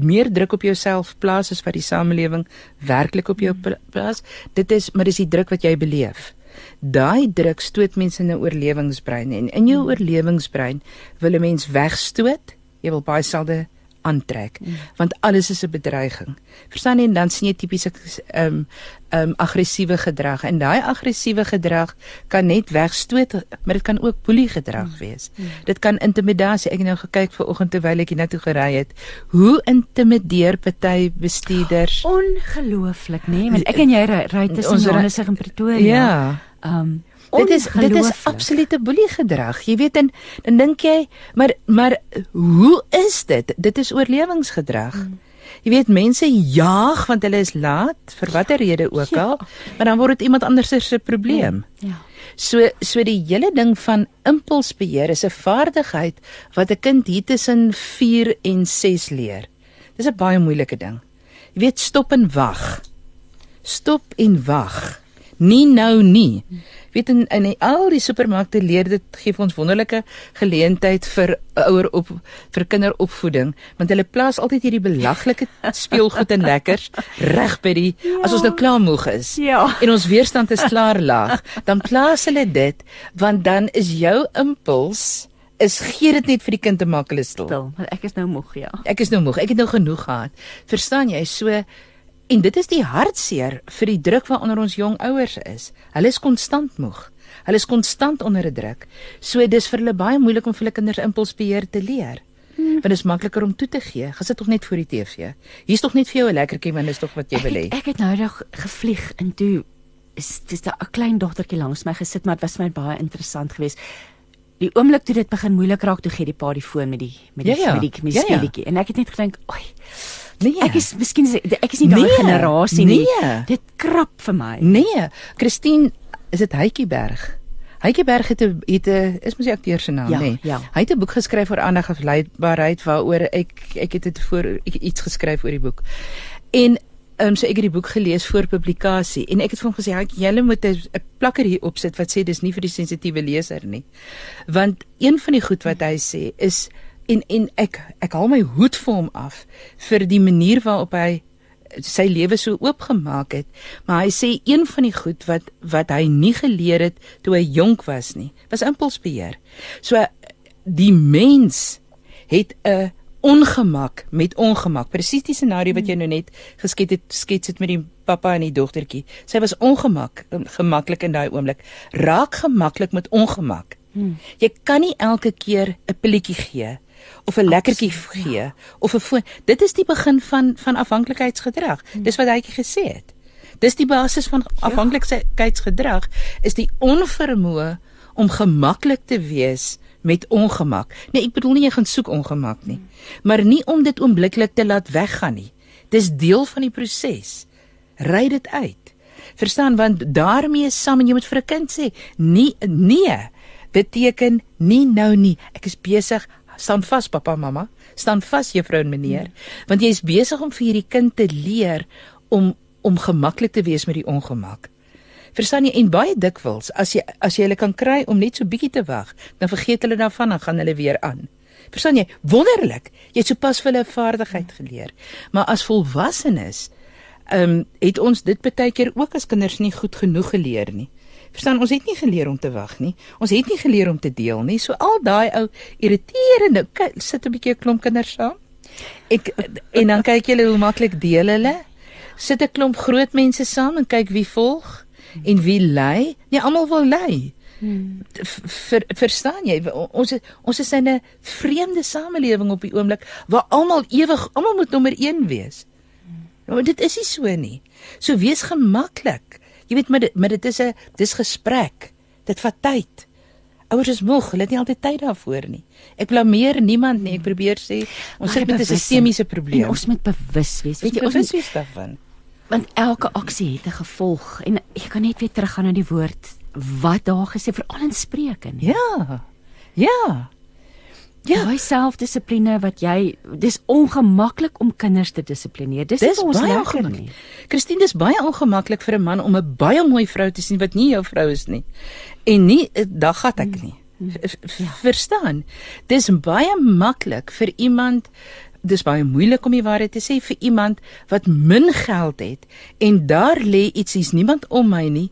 meer druk op jouself plaas as wat die samelewing werklik op jou pla- plaas. Dit is maar dis die druk wat jy beleef. Daai druk stoot mense in 'n oorlewingsbrein en in jou oorlewingsbrein wil 'n mens wegstoot, jy wil baie selde aantrek want alles is 'n bedreiging. Verstaan jy en dan sien jy tipiese ehm um, ehm um, aggressiewe gedrag en daai aggressiewe gedrag kan net wegstoot, maar dit kan ook boelie gedrag wees. Dit kan intimidasie. Ek het nou gekyk ver oggend terwyl ek hiernatoe gery het. Hoe intimideer party bestuurders? ongelooflik, nê? Nee? Want ek en jy ry, ry tussen Johannesburg en Pretoria. Ja. Ehm um, Dit is dit is absolute boelie gedrag. Jy weet en dan dink jy, maar maar hoe is dit? Dit is oorlewingsgedrag. Hmm. Jy weet mense jaag want hulle is laat vir watter rede ook Ja. al, maar dan word dit iemand anders se probleem. Ja. So so die hele ding van impulsbeheer is 'n vaardigheid wat 'n kind hier tussen 4 en 6 leer. Dis 'n baie moeilike ding. Jy weet stop en wag. Stop en wag. Nie nou nie. Weet in in die, al die supermarkte leer dit gee ons wonderlike geleentheid vir ouer op vir kinderopvoeding want hulle plaas altyd hierdie belaglike speelgoed en lekkers reg by die ja. as ons nou klaar moeg is Ja. en ons weerstand is klaar laag, dan plaas hulle dit want dan is jou impuls is gee dit net vir die kind te maak hulle stil. Stil, want ek is nou moeg, ja. Ek is nou moeg. Ek het nou genoeg gehad. Verstaan jy? So en dit is die hartseer vir die druk waaronder ons jong ouers is. Hulle is konstant moeg. Hulle is konstant onder 'n druk. So dis vir hulle baie moeilik om vir hulle kinders impulsbeheer te leer. Hmm. Want dit is makliker om toe te gee. Gesit tog net voor die TV. Hier's tog net vir jou 'n lekkertjie want dis tog wat jy wil hê. Ek, ek het nou nog gevlieg en toe is dis 'n klein dogtertjie langs my gesit, maar dit was vir my baie interessant geweest. Die oomblik toe dit begin moeilik raak, toe gee die pa die foon met die met die Ja, ja. met die, met die Ja, ja. speletjie en ek het net gedink, "Oei, Nee. ek is miskien is- ek is nie daai Nee, generasie nie. nee. Dit krap vir my." Nee, Christine, is dit Hytjieberg? Hytjieberg het 'n het 'n is mos die akteur se naam, Ja, nê? ja. Hy het 'n boek geskryf oor aandagafleidbaarheid waaroor ek ek het dit voor ek, iets geskryf oor die boek. En ehm um, so ek het die boek gelees voor publikasie en ek het vir hom gesê, "Hy, julle moet 'n plakker hier opsit wat sê dis nie vir die sensitiewe leser nie." Want een van die goed wat hy sê is en en ek ek haal my hoed vir hom af vir die manier waarop hy sy lewe so oopgemaak het. Maar hy sê een van die goed wat wat hy nie geleer het toe hy jonk was nie was impulsbeheer. So die mens het 'n ongemak met ongemak. Presies die scenario wat jy nou net geskets het skets het met die pappa en die dogtertjie sy was ongemak gemaklik in daai oomblik. Raak gemaklik met ongemak. Hmm. jy kan nie elke keer 'n pilletjie gee of 'n lekkertjie gee of 'n foon. Dit is die begin van van afhanklikheidsgedrag. Dis wat hy gesê het. Dis die basis van afhanklikheidsgedrag is die onvermoë om gemaklik te wees met ongemak. Nee, ek bedoel nie jy gaan soek ongemak nie, maar nie om dit oombliklik te laat weggaan nie. Dis deel van die proses. Ry dit uit. Verstaan want daarmee saam en jy moet vir 'n kind sê, nee, nee beteken nie nou nie. Ek is besig staan vas pappa mamma. Staan vas juffrou en meneer. Want jy is besig om vir hierdie kind te leer om om gemaklik te wees met die ongemak. Verstaan jy? En baie dikwels as jy as jy hulle kan kry om net so bietjie te wag dan vergeet hulle daarvan dan gaan hulle weer aan. Verstaan jy? Wonderlik. Jy het sopas vir hulle 'n vaardigheid geleer. Maar as volwassenes ehm um, het ons dit baie keer ook as kinders nie goed genoeg geleer nie Verstaan, ons het nie geleer om te wag nie. Ons het nie geleer om te deel nie. So al daai ou irriterende kyk, sit 'n bietjie 'n klomp kinders saam. Ek en dan kyk julle hoe maklik deel hulle. Sit 'n klomp groot mense saam en kyk wie volg en wie lei. Nee, almal wil lei. Hmm. Ver, verstaan jy? Ons ons is in 'n vreemde samelewing op die oomblik waar almal ewig almal moet nommer 1 wees. Nou, dit is nie so nie. So wees gemaklik. Jy weet maar dit maar dit is 'n dis gesprek. Dit vat tyd. Ouers is moeg, hulle het nie altyd tyd daarvoor nie. Ek blameer niemand nie. Ek probeer sê ons sit met 'n sistemiese probleem. Ons moet bewus wees. Weet jy, ons is wees daarvan. Want elke aksie het 'n gevolg en jy kan net weer teruggaan na die woord wat daar gesê veral in Spreuke nie. Ja. Ja. Ja, daai selfdissipline wat jy dis ongemaklik om kinders te dissiplineer. Dis, dis ons baie ongemaklik. Christine, dis baie ongemaklik vir 'n man om 'n baie mooi vrou te sien wat nie jou vrou is nie. En nie dag gat ek nie. V- v- Verstaan? Dis baie maklik vir iemand dis baie moeilik om die waarheid te sê vir iemand wat min geld het en daar lê iets hier's niemand om my nie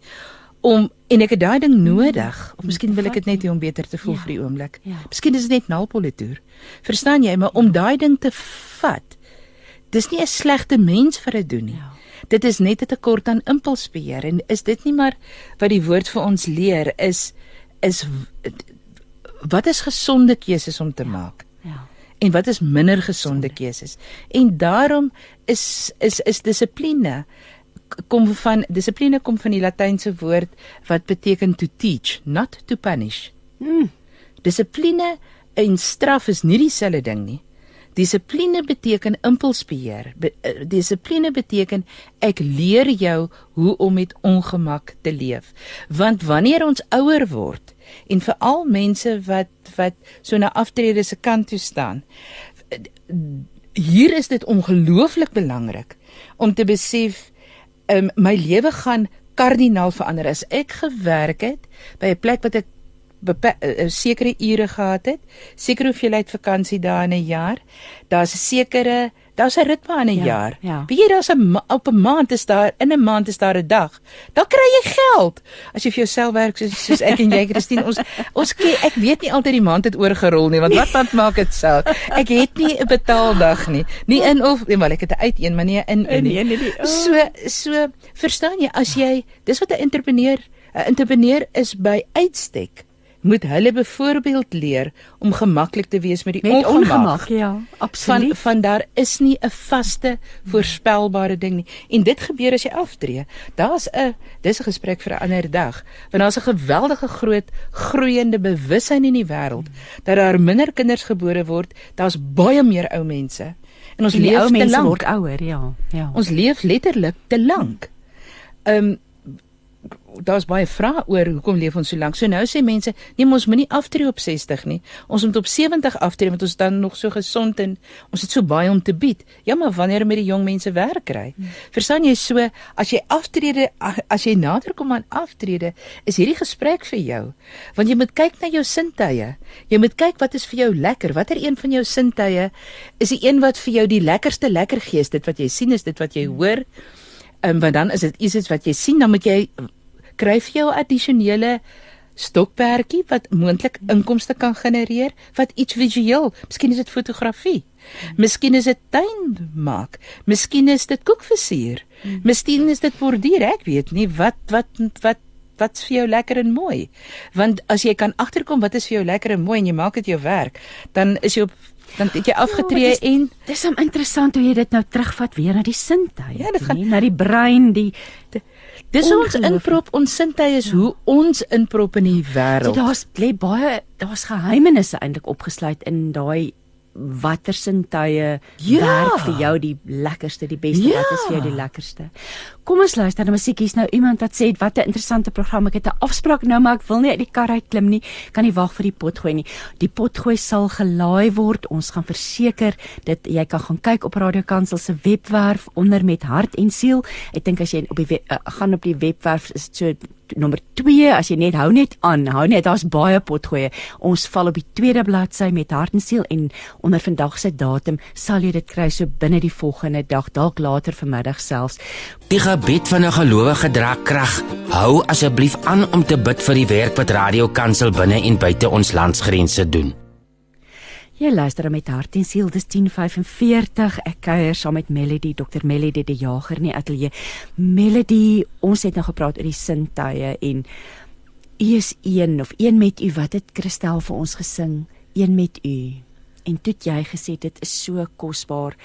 om en ek het daai ding nodig of miskien wil ek dit net hê om beter te voel Ja. vir die oomblik. Ja. Miskien is dit net nalpolitoer. Verstaan jy, maar om daai ding te vat. Dis nie 'n slegte mens vir dit doen nie. Ja. Dit is net 'n tekort aan impulsbeheer en is dit nie maar wat die woord vir ons leer is is wat is gesonde keuses om te maak Ja. en wat is minder gesonde keuses. En daarom is is is dissipline kom van dissipline kom van die latynse woord wat beteken to teach, not to punish. Mm. Dissipline en straf is nie dieselfde ding nie. Dissipline beteken impulsbeheer. Be, uh, dissipline beteken ek leer jou hoe om met ongemak te leef. Want wanneer ons ouer word en veral mense wat wat so na aftrede se kant toe staan, hier is dit ongelooflik belangrik om te besef um, my lewe gaan kardinaal verander as ek gewerk het by 'n plek wat ek uh, uh, sekere ure gehad het, sekere hoeveelheid vakansiedae in 'n jaar. Daar's 'n sekere, daar's 'n ritme in 'n Ja, jaar. ja. Weet jy daar's 'n op 'n maand is daar in 'n maand is daar 'n dag. Dan kry jy geld. As jy vir jouself werk soos soos ek en jy Christine, ons ons ken, ek weet nie altyd die maand het oorgerol nie, want wat wat maak dit saak? Ek het nie 'n betaaldag nie. Nie in of nee, maar ek het 'n uit een, maar nie 'n in in nie. Nee, nee. Oh. So so verstaan jy as jy dis wat 'n entrepreneur 'n entrepreneur is by uitstek moet hulle byvoorbeeld leer om gemaklik te wees met die Met ongemak. ongemak, ja, Van absoluut. van daar is nie 'n vaste voorspelbare ding nie. En dit gebeur as jy aftree. Daar's 'n dis 'n gesprek vir 'n ander dag. Want daar's 'n geweldige groot groeiende bewussyn in die wêreld dat daar minder kinders gebore word, daar's baie meer ou mense. En ons En leef ou te mense lank. word ouer, ja, ja. Ons leef letterlik te lank. Ehm um, daar's baie vrae oor hoekom leef ons so lank. So nou sê mense, nee, ons moenie aftree op 60 nie. Ons moet op 70 aftree want ons is dan nog so gesond en ons het so baie om te bied. Ja, maar wanneer moet die jong mense werk kry? Hmm. Verstaan jy so as jy aftrede as jy nader kom aan aftrede, is hierdie gesprek vir jou. Want jy moet kyk na jou sintuie. Jy moet kyk wat is vir jou lekker. Watter een van jou sintuie is die een wat vir jou die lekkerste lekker gee? Is dit wat jy sien, is dit wat jy hoor? Ehm um, want dan is dit iets wat jy sien, dan moet jy kry vir jou addisionele stokperdjie wat moontlik inkomste kan genereer, wat iets visueel. Miskien is dit fotografie. Miskien is dit tuin maak. Miskien is dit koekversier. Miskien is dit borduur, ek weet nie wat wat wat wat's vir jou lekker en mooi. Want as jy kan agterkom wat is vir jou lekker en mooi en jy maak dit jou werk, dan is jy op dan het jy afgetree Ja, maar dis- en Dis hom interessant hoe jy dit nou terugvat weer na die sintuie. Ja, dit gaan- nie, na die brein, die dis hoe ons inprop ons sintuie is hoe ons inprop in die so wêreld. daar's lê baie daar's geheimenisse eintlik opgesluit in daai watter sintuie Ja. werk vir jou die lekkerste, die beste, Ja. wat is vir jou die lekkerste. Kom ons luister na musiek. Hier's nou iemand wat sê wat 'n interessante program. Ek het 'n afspraak nou, maar ek wil nie uit die kar uit klim nie. Kan nie wag vir die potgooi nie. Die potgooi sal gelaai word. Ons gaan verseker dit jy kan gaan kyk op Radio Kansel se webwerf onder met hart en siel. Ek dink as jy op die web, uh, gaan op die webwerf is dit so nommer 2 as jy net hou net aan hou net daar's baie potgoeie ons val op die tweede bladsy met hart en siel en onder vandag se datum sal jy dit kry so binne die volgende dag dalk later vanmiddag selfs. Die gebed van 'n gelowige dra krag. Hou asseblief aan om te bid vir die werk wat Radio Kansel binne en buite ons landsgrense doen. jy luister met hart en siel dis 10:45 ek kuier saam met Melody Dr Melody die jager in die ateljee. Melody ons het nou gepraat oor die sintuie en u is een of een met u. Wat het Christel vir ons gesing? Een met u en toe het jy gesê dit is so kosbaar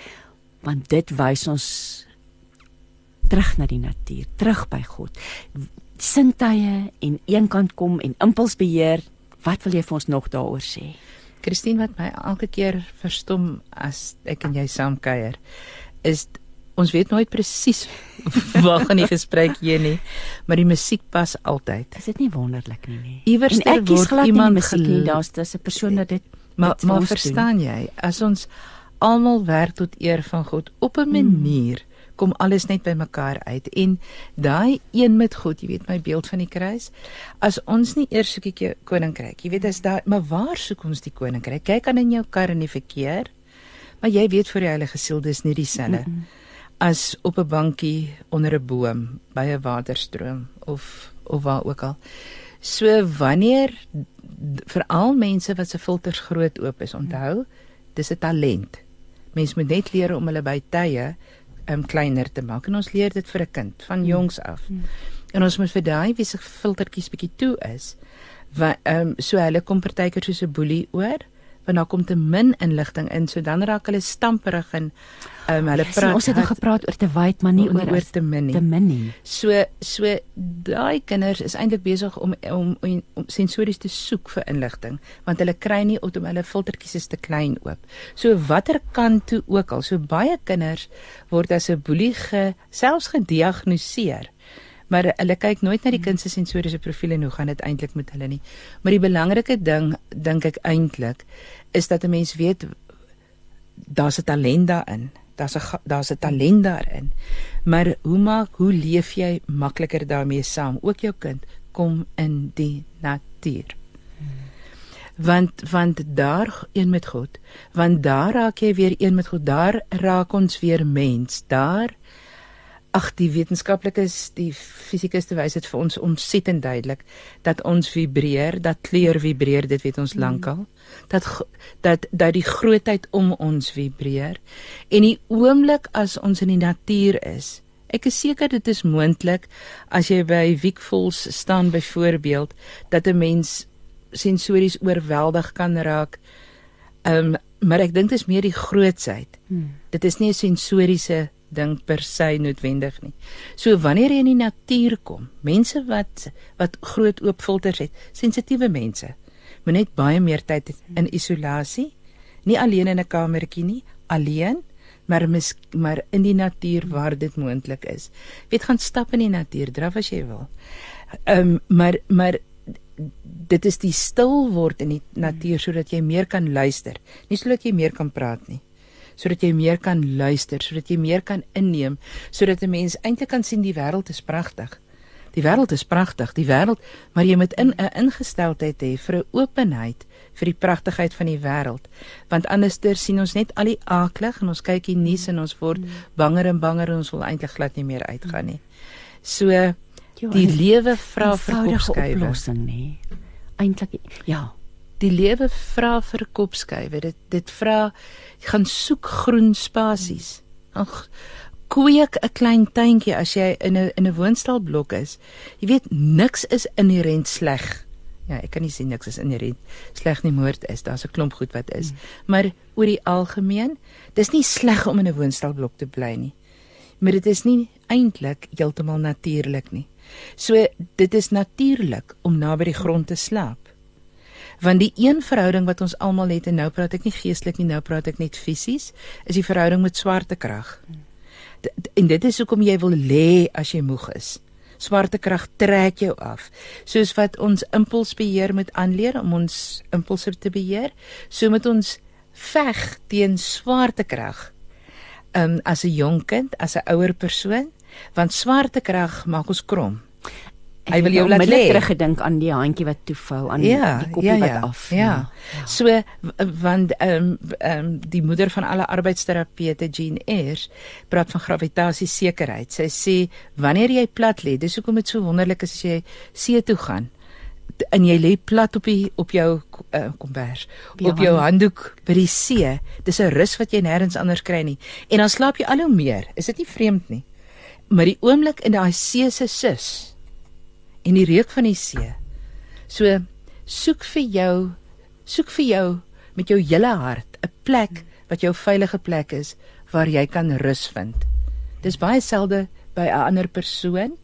want dit wys ons terug na die natuur terug by God. Sintuie en eenkant kom en impulsbeheer. Wat wil jy vir ons nog daaroor sê? Christine wat my elke keer verstom as ek en jy saam kuier is ons weet nooit presies waar gaan die gesprek heen nie maar die musiek pas altyd. Is dit nie wonderlik nie nie? Iewers kies word iemand nie die musiek nie, gel- daar's 'n persoon dat dit maar maar ons doen. verstaan jy as ons almal werk tot eer van God op 'n manier kom alles net by mekaar uit en daai een met God jy weet my beeld van die kruis as ons nie eers soek die koninkryk jy weet as daai maar waar soek ons die koninkryk kyk aan in jou kar in die verkeer maar jy weet vir die heilige siel dis nie dieselfde mm -mm. as op 'n bankie onder 'n boom by 'n waterstroom of of waar ook al so wanneer veral mense wat se filters groot oop is onthou dis 'n talent. Mens moet net leer om hulle by tye um, kleiner te maak. En ons leer dit vir 'n kind van jongs af. En ons moet vir daai wie se filtertjies bietjie toe is wat ehm um, so hulle kom partykeer soos 'n boelie oor want daar kom te min inligting in so dan raak hulle stamperig en um, hulle Ja, sien, praat ons het nou gepraat oor te wyd, maar nie oor- oor te min nie. Te min nie. So so daai kinders is eintlik besig om om om, om sensories te soek vir inligting want hulle kry nie op hulle filtertjies is te klein oop. So watter kant toe ook al, so baie kinders word as 'n boelie ge, selfs gediagnoseer. Maar hulle kyk nooit na die kind se sensoriese profiel en hoe gaan dit eintlik met hulle nie. Maar die belangrike ding dink ek eintlik is dat 'n mens weet daar's 'n talent daarin. Daar's 'n daar's 'n talent daarin. Maar hoe maak hoe leef jy makliker daarmee saam? Ook jou kind kom in die natuur. Want want daar een met God, want daar raak jy weer een met God. Daar raak ons weer mens. Daar Ag die wetenskaplikes, die fisikuste wys dit vir ons ontsettend duidelik dat ons vibreer, dat kleur vibreer, dit weet ons lankal. Dat dat dat die grootheid om ons vibreer. En die oomblik as ons in die natuur is, ek is seker dit is moontlik as jy by Wiekvols staan byvoorbeeld dat 'n mens sensories oorweldig kan raak. Ehm um, maar ek dink dit is meer die grootsheid. Hmm. Dit is nie 'n sensoriese ding per se noodwendig nie. So wanneer jy in die natuur kom, mense wat wat groot oop filters het, sensitiewe mense, moet net baie meer tyd in isolasie, nie alleen in 'n kamertjie nie, alleen maar mis, maar in die natuur waar dit moontlik is. Weet gaan stap in die natuur, draf as jy wil. Ehm um, maar maar dit is die stil word in die natuur sodat jy meer kan luister, nie sodat jy meer kan praat nie. Sodat jy meer kan luister, sodat jy meer kan inneem, sodat 'n mens eintlik kan sien die wêreld is pragtig. Die wêreld is pragtig, die wêreld, maar jy moet in 'n ingesteldheid hê vir 'n openheid vir die pragtigheid van die wêreld. Want anderster sien ons net al die aaklig en ons kyk die nuus en ons word banger en banger en ons wil eintlik glad nie meer uitgaan nie. So die lewe vra vir oplossing nê. Eintlik ja, die lewe vra vir kopskuive. Dit dit vra gaan soek groen spasies. Ag kweek 'n klein tuintjie as jy in 'n in 'n woonstelblok is. Jy weet niks is inherënt sleg. Ja, ek kan nie sê niks is inherënt sleg nie moord is. Daar's 'n klomp goed wat is. Hmm. Maar oor die algemeen, dis nie sleg om in 'n woonstelblok te bly nie. Maar dit is nie eintlik heeltemal natuurlik nie. So dit is natuurlik om naby die grond te slaap. Want die een verhouding wat ons almal het en nou praat ek nie geestelik nie, nou praat ek net fisies, is die verhouding met swaartekrag. Hmm en dit is hoekom jy wil lê as jy moeg is. Swarte krag trek jou af. Soos wat ons impulsbeheer moet aanleer om ons impulse te beheer, so moet ons veg teen swarte krag. Um as 'n jonk kind, as 'n ouer persoon, want swarte krag maak ons krom. Hy wil jou laat lê. Ek het teruggedink aan die handjie wat toefou aan ja, die koppie ja, ja, wat af. Ja. ja. So want ehm um, ehm um, die moeder van alle arbeidsterapeute Jean Eyre praat van gravitasie sekerheid. Sy sê wanneer jy plat lê, dis hoekom dit so wonderlik is as jy see toe gaan en jy lê plat op die op jou uh, kombers op, op jou handdoek by die see. Dis 'n rus wat jy nêrens anders kry nie. En dan slaap jy al hoe meer. Is dit nie vreemd nie? Maar die oomblik in daai see se sus en die reuk van die see. So soek vir jou soek vir jou met jou hele hart 'n plek wat jou veilige plek is waar jy kan rus vind. Dis baie selde by 'n ander persoon.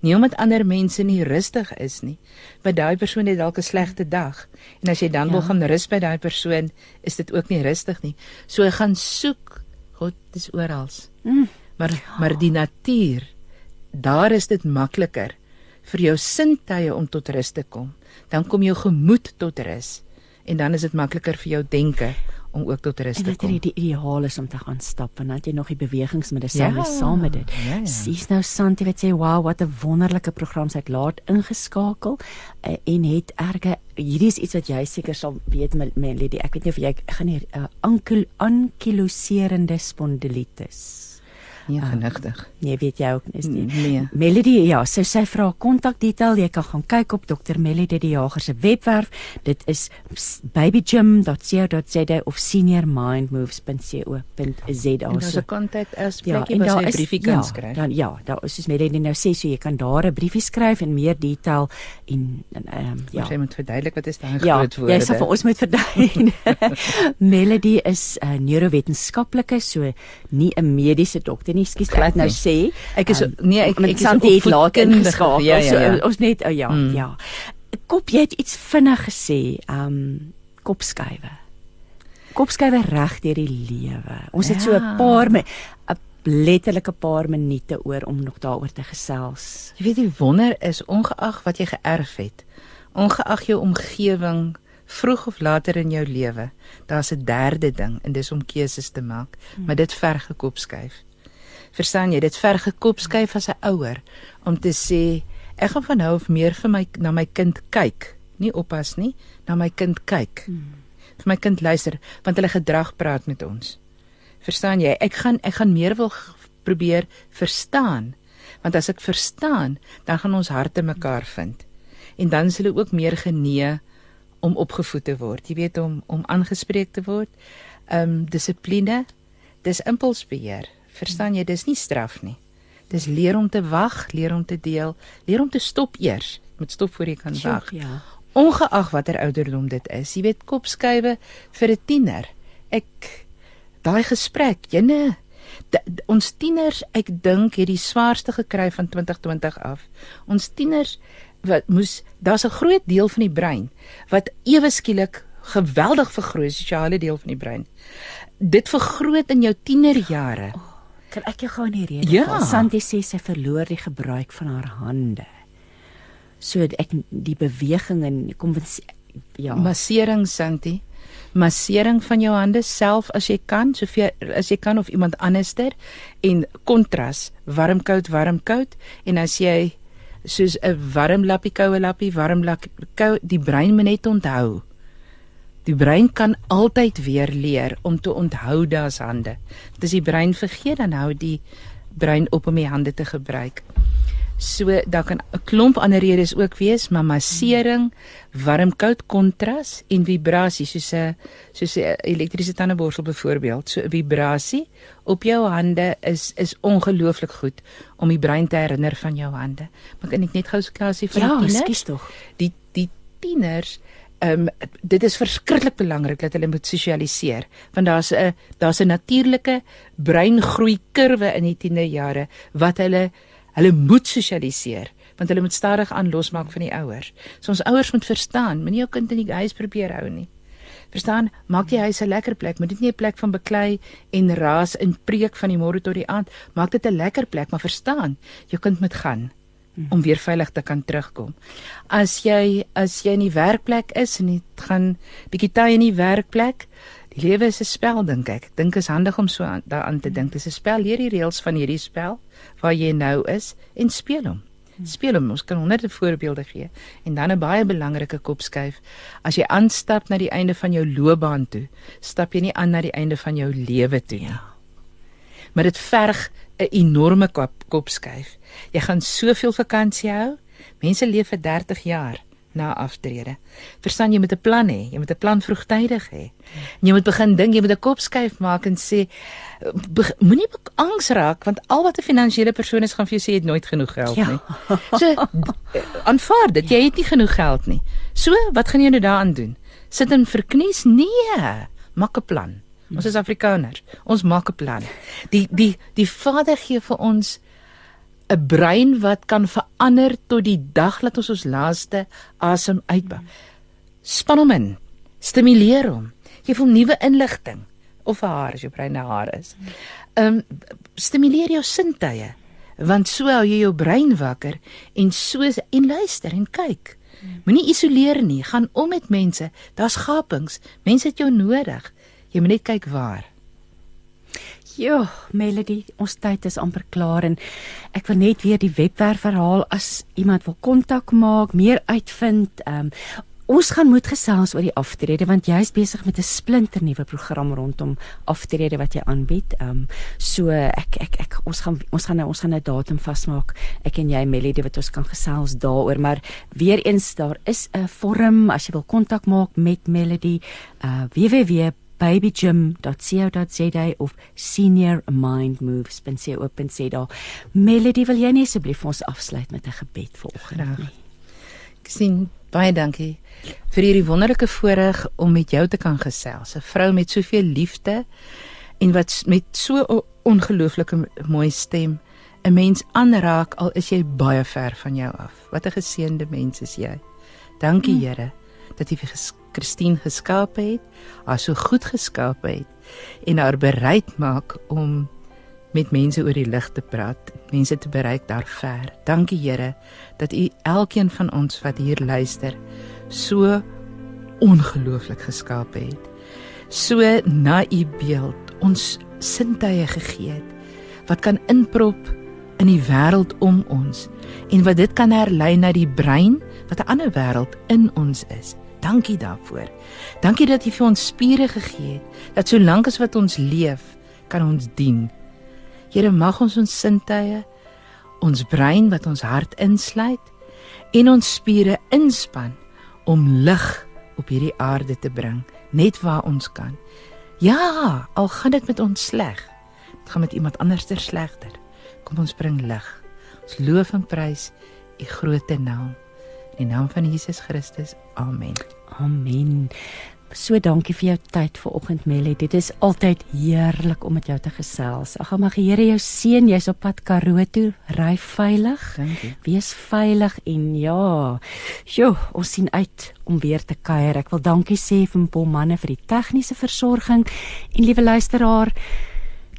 Nie omdat ander mense nie rustig is nie, maar daai persoon het dalk 'n slegte dag en as jy dan ja. wil gaan rus by daai persoon, is dit ook nie rustig nie. So gaan soek. God is oral. Mm. Maar maar die natuur, daar is dit makliker vir jou sintuie om tot rus te kom. Dan kom jou gemoed tot rus en dan is dit makliker vir jou denke om ook tot rus te kom. Dit is die ideaal is om te gaan stap en dan het jy nog die bewegingsmedisyne ja, saam met dit. Ja, ja. Sies nou Santi wat sê wow wat 'n wonderlike program sy het laat ingeskakel uh, en het erge hierdie is iets wat jy seker sal weet Melody ek weet nie of jy gaan hier uh, ankil ankyloserende spondilitis nie uh, genigtig. Nee, weet jy ook is nie. Nee. Melody, ja, so sy vra kontak detail, jy kan gaan kyk op Dr Melody die Jager se webwerf. Dit is babygym.co.za of seniormindmoves.co.za. Daar's 'n kontak as plekkie ja, waar jy 'n briefie kan ja, skryf. Dan ja, daar is soos Melody nou sê, so jy kan daar 'n briefie skryf en meer detail en ehm um, ja. Jy moet verduidelik wat is daai ja, groot woorde. Ja, jy sê vir ons moet verduidelik. Melody is 'n uh, neurowetenskaplike, so nie 'n mediese dokter nie, skus ek nou sê. Ek is um, nee, ek ek is net laat ingeskakel. Ja, ja, ja. So, ons net oh ja, mm. ja. Kop jy het iets vinnig gesê, um kopskuive. Kopskuive reg deur die lewe. Ons ja. het so 'n paar 'n letterlike paar minute oor om nog daaroor te gesels. Jy weet die wonder is ongeag wat jy geërf het, ongeag jou omgewing vroeg of later in jou lewe, daar's 'n derde ding en dis om keuses te maak, hmm. maar dit verg gekopskuif. Verstaan jy, dit verg gekopskuif as 'n ouer om te sê ek gaan van nou af meer vir my na my kind kyk, nie oppas nie, na my kind kyk. Hmm. Vir my kind luister want hulle gedrag praat met ons. Verstaan jy? Ek gaan ek gaan meer wil probeer verstaan. Want as ek verstaan, dan gaan ons harte mekaar vind. En dan is hulle ook meer genee om opgevoed te word. Jy weet om om aangespreek te word. Ehm um, dissipline, dis impulsbeheer. Verstaan jy, dis nie straf nie. Dis leer om te wag, leer om te deel, leer om te stop eers. Jy moet stop voor jy kan wag. Ja. ongeag watter ouderdom dit is. Jy weet kopskuive vir 'n tiener. Ek daai gesprek, jene ons tieners, ek dink het die swaarste gekry van 2020 af. Ons tieners wat moes daar's 'n groot deel van die brein wat ewe skielik geweldig vergroot, sosiale deel van die brein. Dit vergroot in jou tienerjare. Oh, kan ek jou gou in die rede Ja. val? Santi sê sy verloor die gebruik van haar hande. So ek die beweging en kom ja. Massering Santi. Massering van jou hande self as jy kan, soveel as jy kan of iemand anderster en kontras, warm koud warm koud en as jy soos 'n warm lappie koue lappie, warm lappie koue, die brein moet net onthou. Die brein kan altyd weer leer om te onthou daar's hande. Dit is die brein vergeet dan hou die brein op om die hande te gebruik. So daar kan 'n klomp ander redes ook wees, maar massering, warm-koud kontras en vibrasie soos 'n soos 'n elektriese tandeborsel byvoorbeeld. So 'n vibrasie op jou hande is is ongelooflik goed om die brein te herinner van jou hande. Maar kan ek net gou sklasie van Ja, die tieners? skus tog. Die die tieners Ehm um, dit is verskriklik belangrik dat hulle moet sosialiseer want daar's 'n daar's 'n natuurlike breingroei kurwe in die tienerjare wat hulle hulle moet sosialiseer want hulle moet stadig aan losmaak van die ouers. So ons ouers moet verstaan, moenie jou kind in die huis probeer hou nie. Verstaan, maak die huis 'n lekker plek, moet dit nie 'n plek van beklei en raas en preek van die môre tot die aand, maak dit 'n lekker plek, maar verstaan, jou kind moet gaan om weer veilig te kan terugkom. As jy as jy in die werkplek is en dit gaan bietjie tyd in die werkplek, die lewe is 'n spel dink ek. Ek dink is handig om so aan, daaraan te dink. Dis 'n spel, leer die reëls van hierdie spel waar jy nou is en speel hom. Speel hom. Ons kan honderde voorbeelde gee. En dan 'n baie belangrike kopskuif. As jy aanstap na die einde van jou loopbaan toe, stap jy nie aan na die einde van jou lewe toe nie. Maar dit verg 'n enorme kop, kopskuif. Jy gaan soveel vakansie hou. Mense leef vir 30 jaar na aftrede. Verstaan jy met 'n plan hê, jy moet 'n plan vroegtydig hê. En jy moet begin dink, jy moet 'n kopskuif maak en sê moenie angs raak want al wat 'n finansiële persoon is gaan vir jou sê jy het nooit genoeg geld Ja. nie. So aanvaar dit, jy het nie genoeg geld nie. So, wat gaan jy nou daaraan doen? Sit en verknies? Nee, maak 'n plan. Ons is Afrikaners. Ons maak 'n plan. Die die die Vader gee vir ons 'n brein wat kan verander tot die dag dat ons ons laaste asem uitbou. Span hom in. Stimuleer hom. Geef hom nuwe inligting of vir haar as jou brein 'n haar is. Ehm um, stimuleer jou sintuie want so hou jy jou brein wakker en so en luister en kyk. Moenie isoleer nie, gaan om met mense. Daar's gapings. Mense het jou nodig. Jy moet net kyk waar. Ja, Melody, ons tyd is amper klaar en ek wil net weer die webwerf herhaal as iemand wil kontak maak, meer uitvind. Um, ons gaan moet gesels oor die aftrede want jy's besig met 'n splinternuwe program rondom aftrede wat jy aanbied. Um, so ek ek ek ons gaan ons gaan nou ons gaan 'n datum vasmaak. Ek en jy Melody wat ons kan gesels daaroor, maar weer eens daar is 'n vorm as jy wil kontak maak met Melody uh www babygym.co.za of seniormindmoves.co.za. Melody, wil jy nie asseblief ons afsluit met 'n gebed vanoggend Graag. nie? Ek sien baie dankie vir hierdie wonderlike voorreg om met jou te kan gesels. 'n Vrou met soveel liefde en wat met so 'n ongelooflike mooi stem 'n mens aanraak al is jy baie ver van jou af. Wat 'n geseënde mens is jy. Dankie Here dat U vir ges- Christine geskaap het, haar so goed geskaap het en haar bereid maak om met mense oor die lig te praat, mense te bereik daar ver. Dankie Here dat U elkeen van ons wat hier luister so ongelooflik geskaap het. So na U beeld ons sintuie gegee het wat kan inprop in die wêreld om ons en wat dit kan herlei na die brein wat 'n ander wêreld in ons is. Dankie daarvoor. Dankie dat U vir ons spiere gegee het dat solank as wat ons leef, kan ons dien. Here mag ons ons sintuie, ons brein wat ons hart insluit en ons spiere inspann om lig op hierdie aarde te bring, net waar ons kan. Ja, al gaan dit met ons sleg. Dit gaan met iemand anderster slegter. Kom ons bring lig. Ons loof en prys u groote naam. In die naam van Jesus Christus. Amen. Amen. So dankie vir jou tyd vanoggend Melly. Dit is altyd heerlik om met jou te gesels. Ag mag die Here jou seën. Jy's op pad Karoo toe. Ry veilig. Dankie. Wees veilig en ja. Sjoe, ons sien uit om weer te kuier. Ek wil dankie sê vir Paul manne vir die tegniese versorging en liewe luisteraar.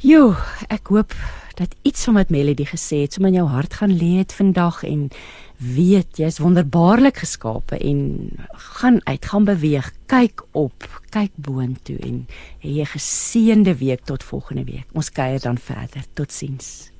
Jo, ek hoop dat iets van wat Melody gesê het, sommer in jou hart gaan lê het vandag en weet jy's wonderbaarlik geskape en gaan uit, gaan beweeg, kyk op, kyk boontoe en hê 'n geseënde week tot volgende week. Ons kuier dan verder. Totsiens.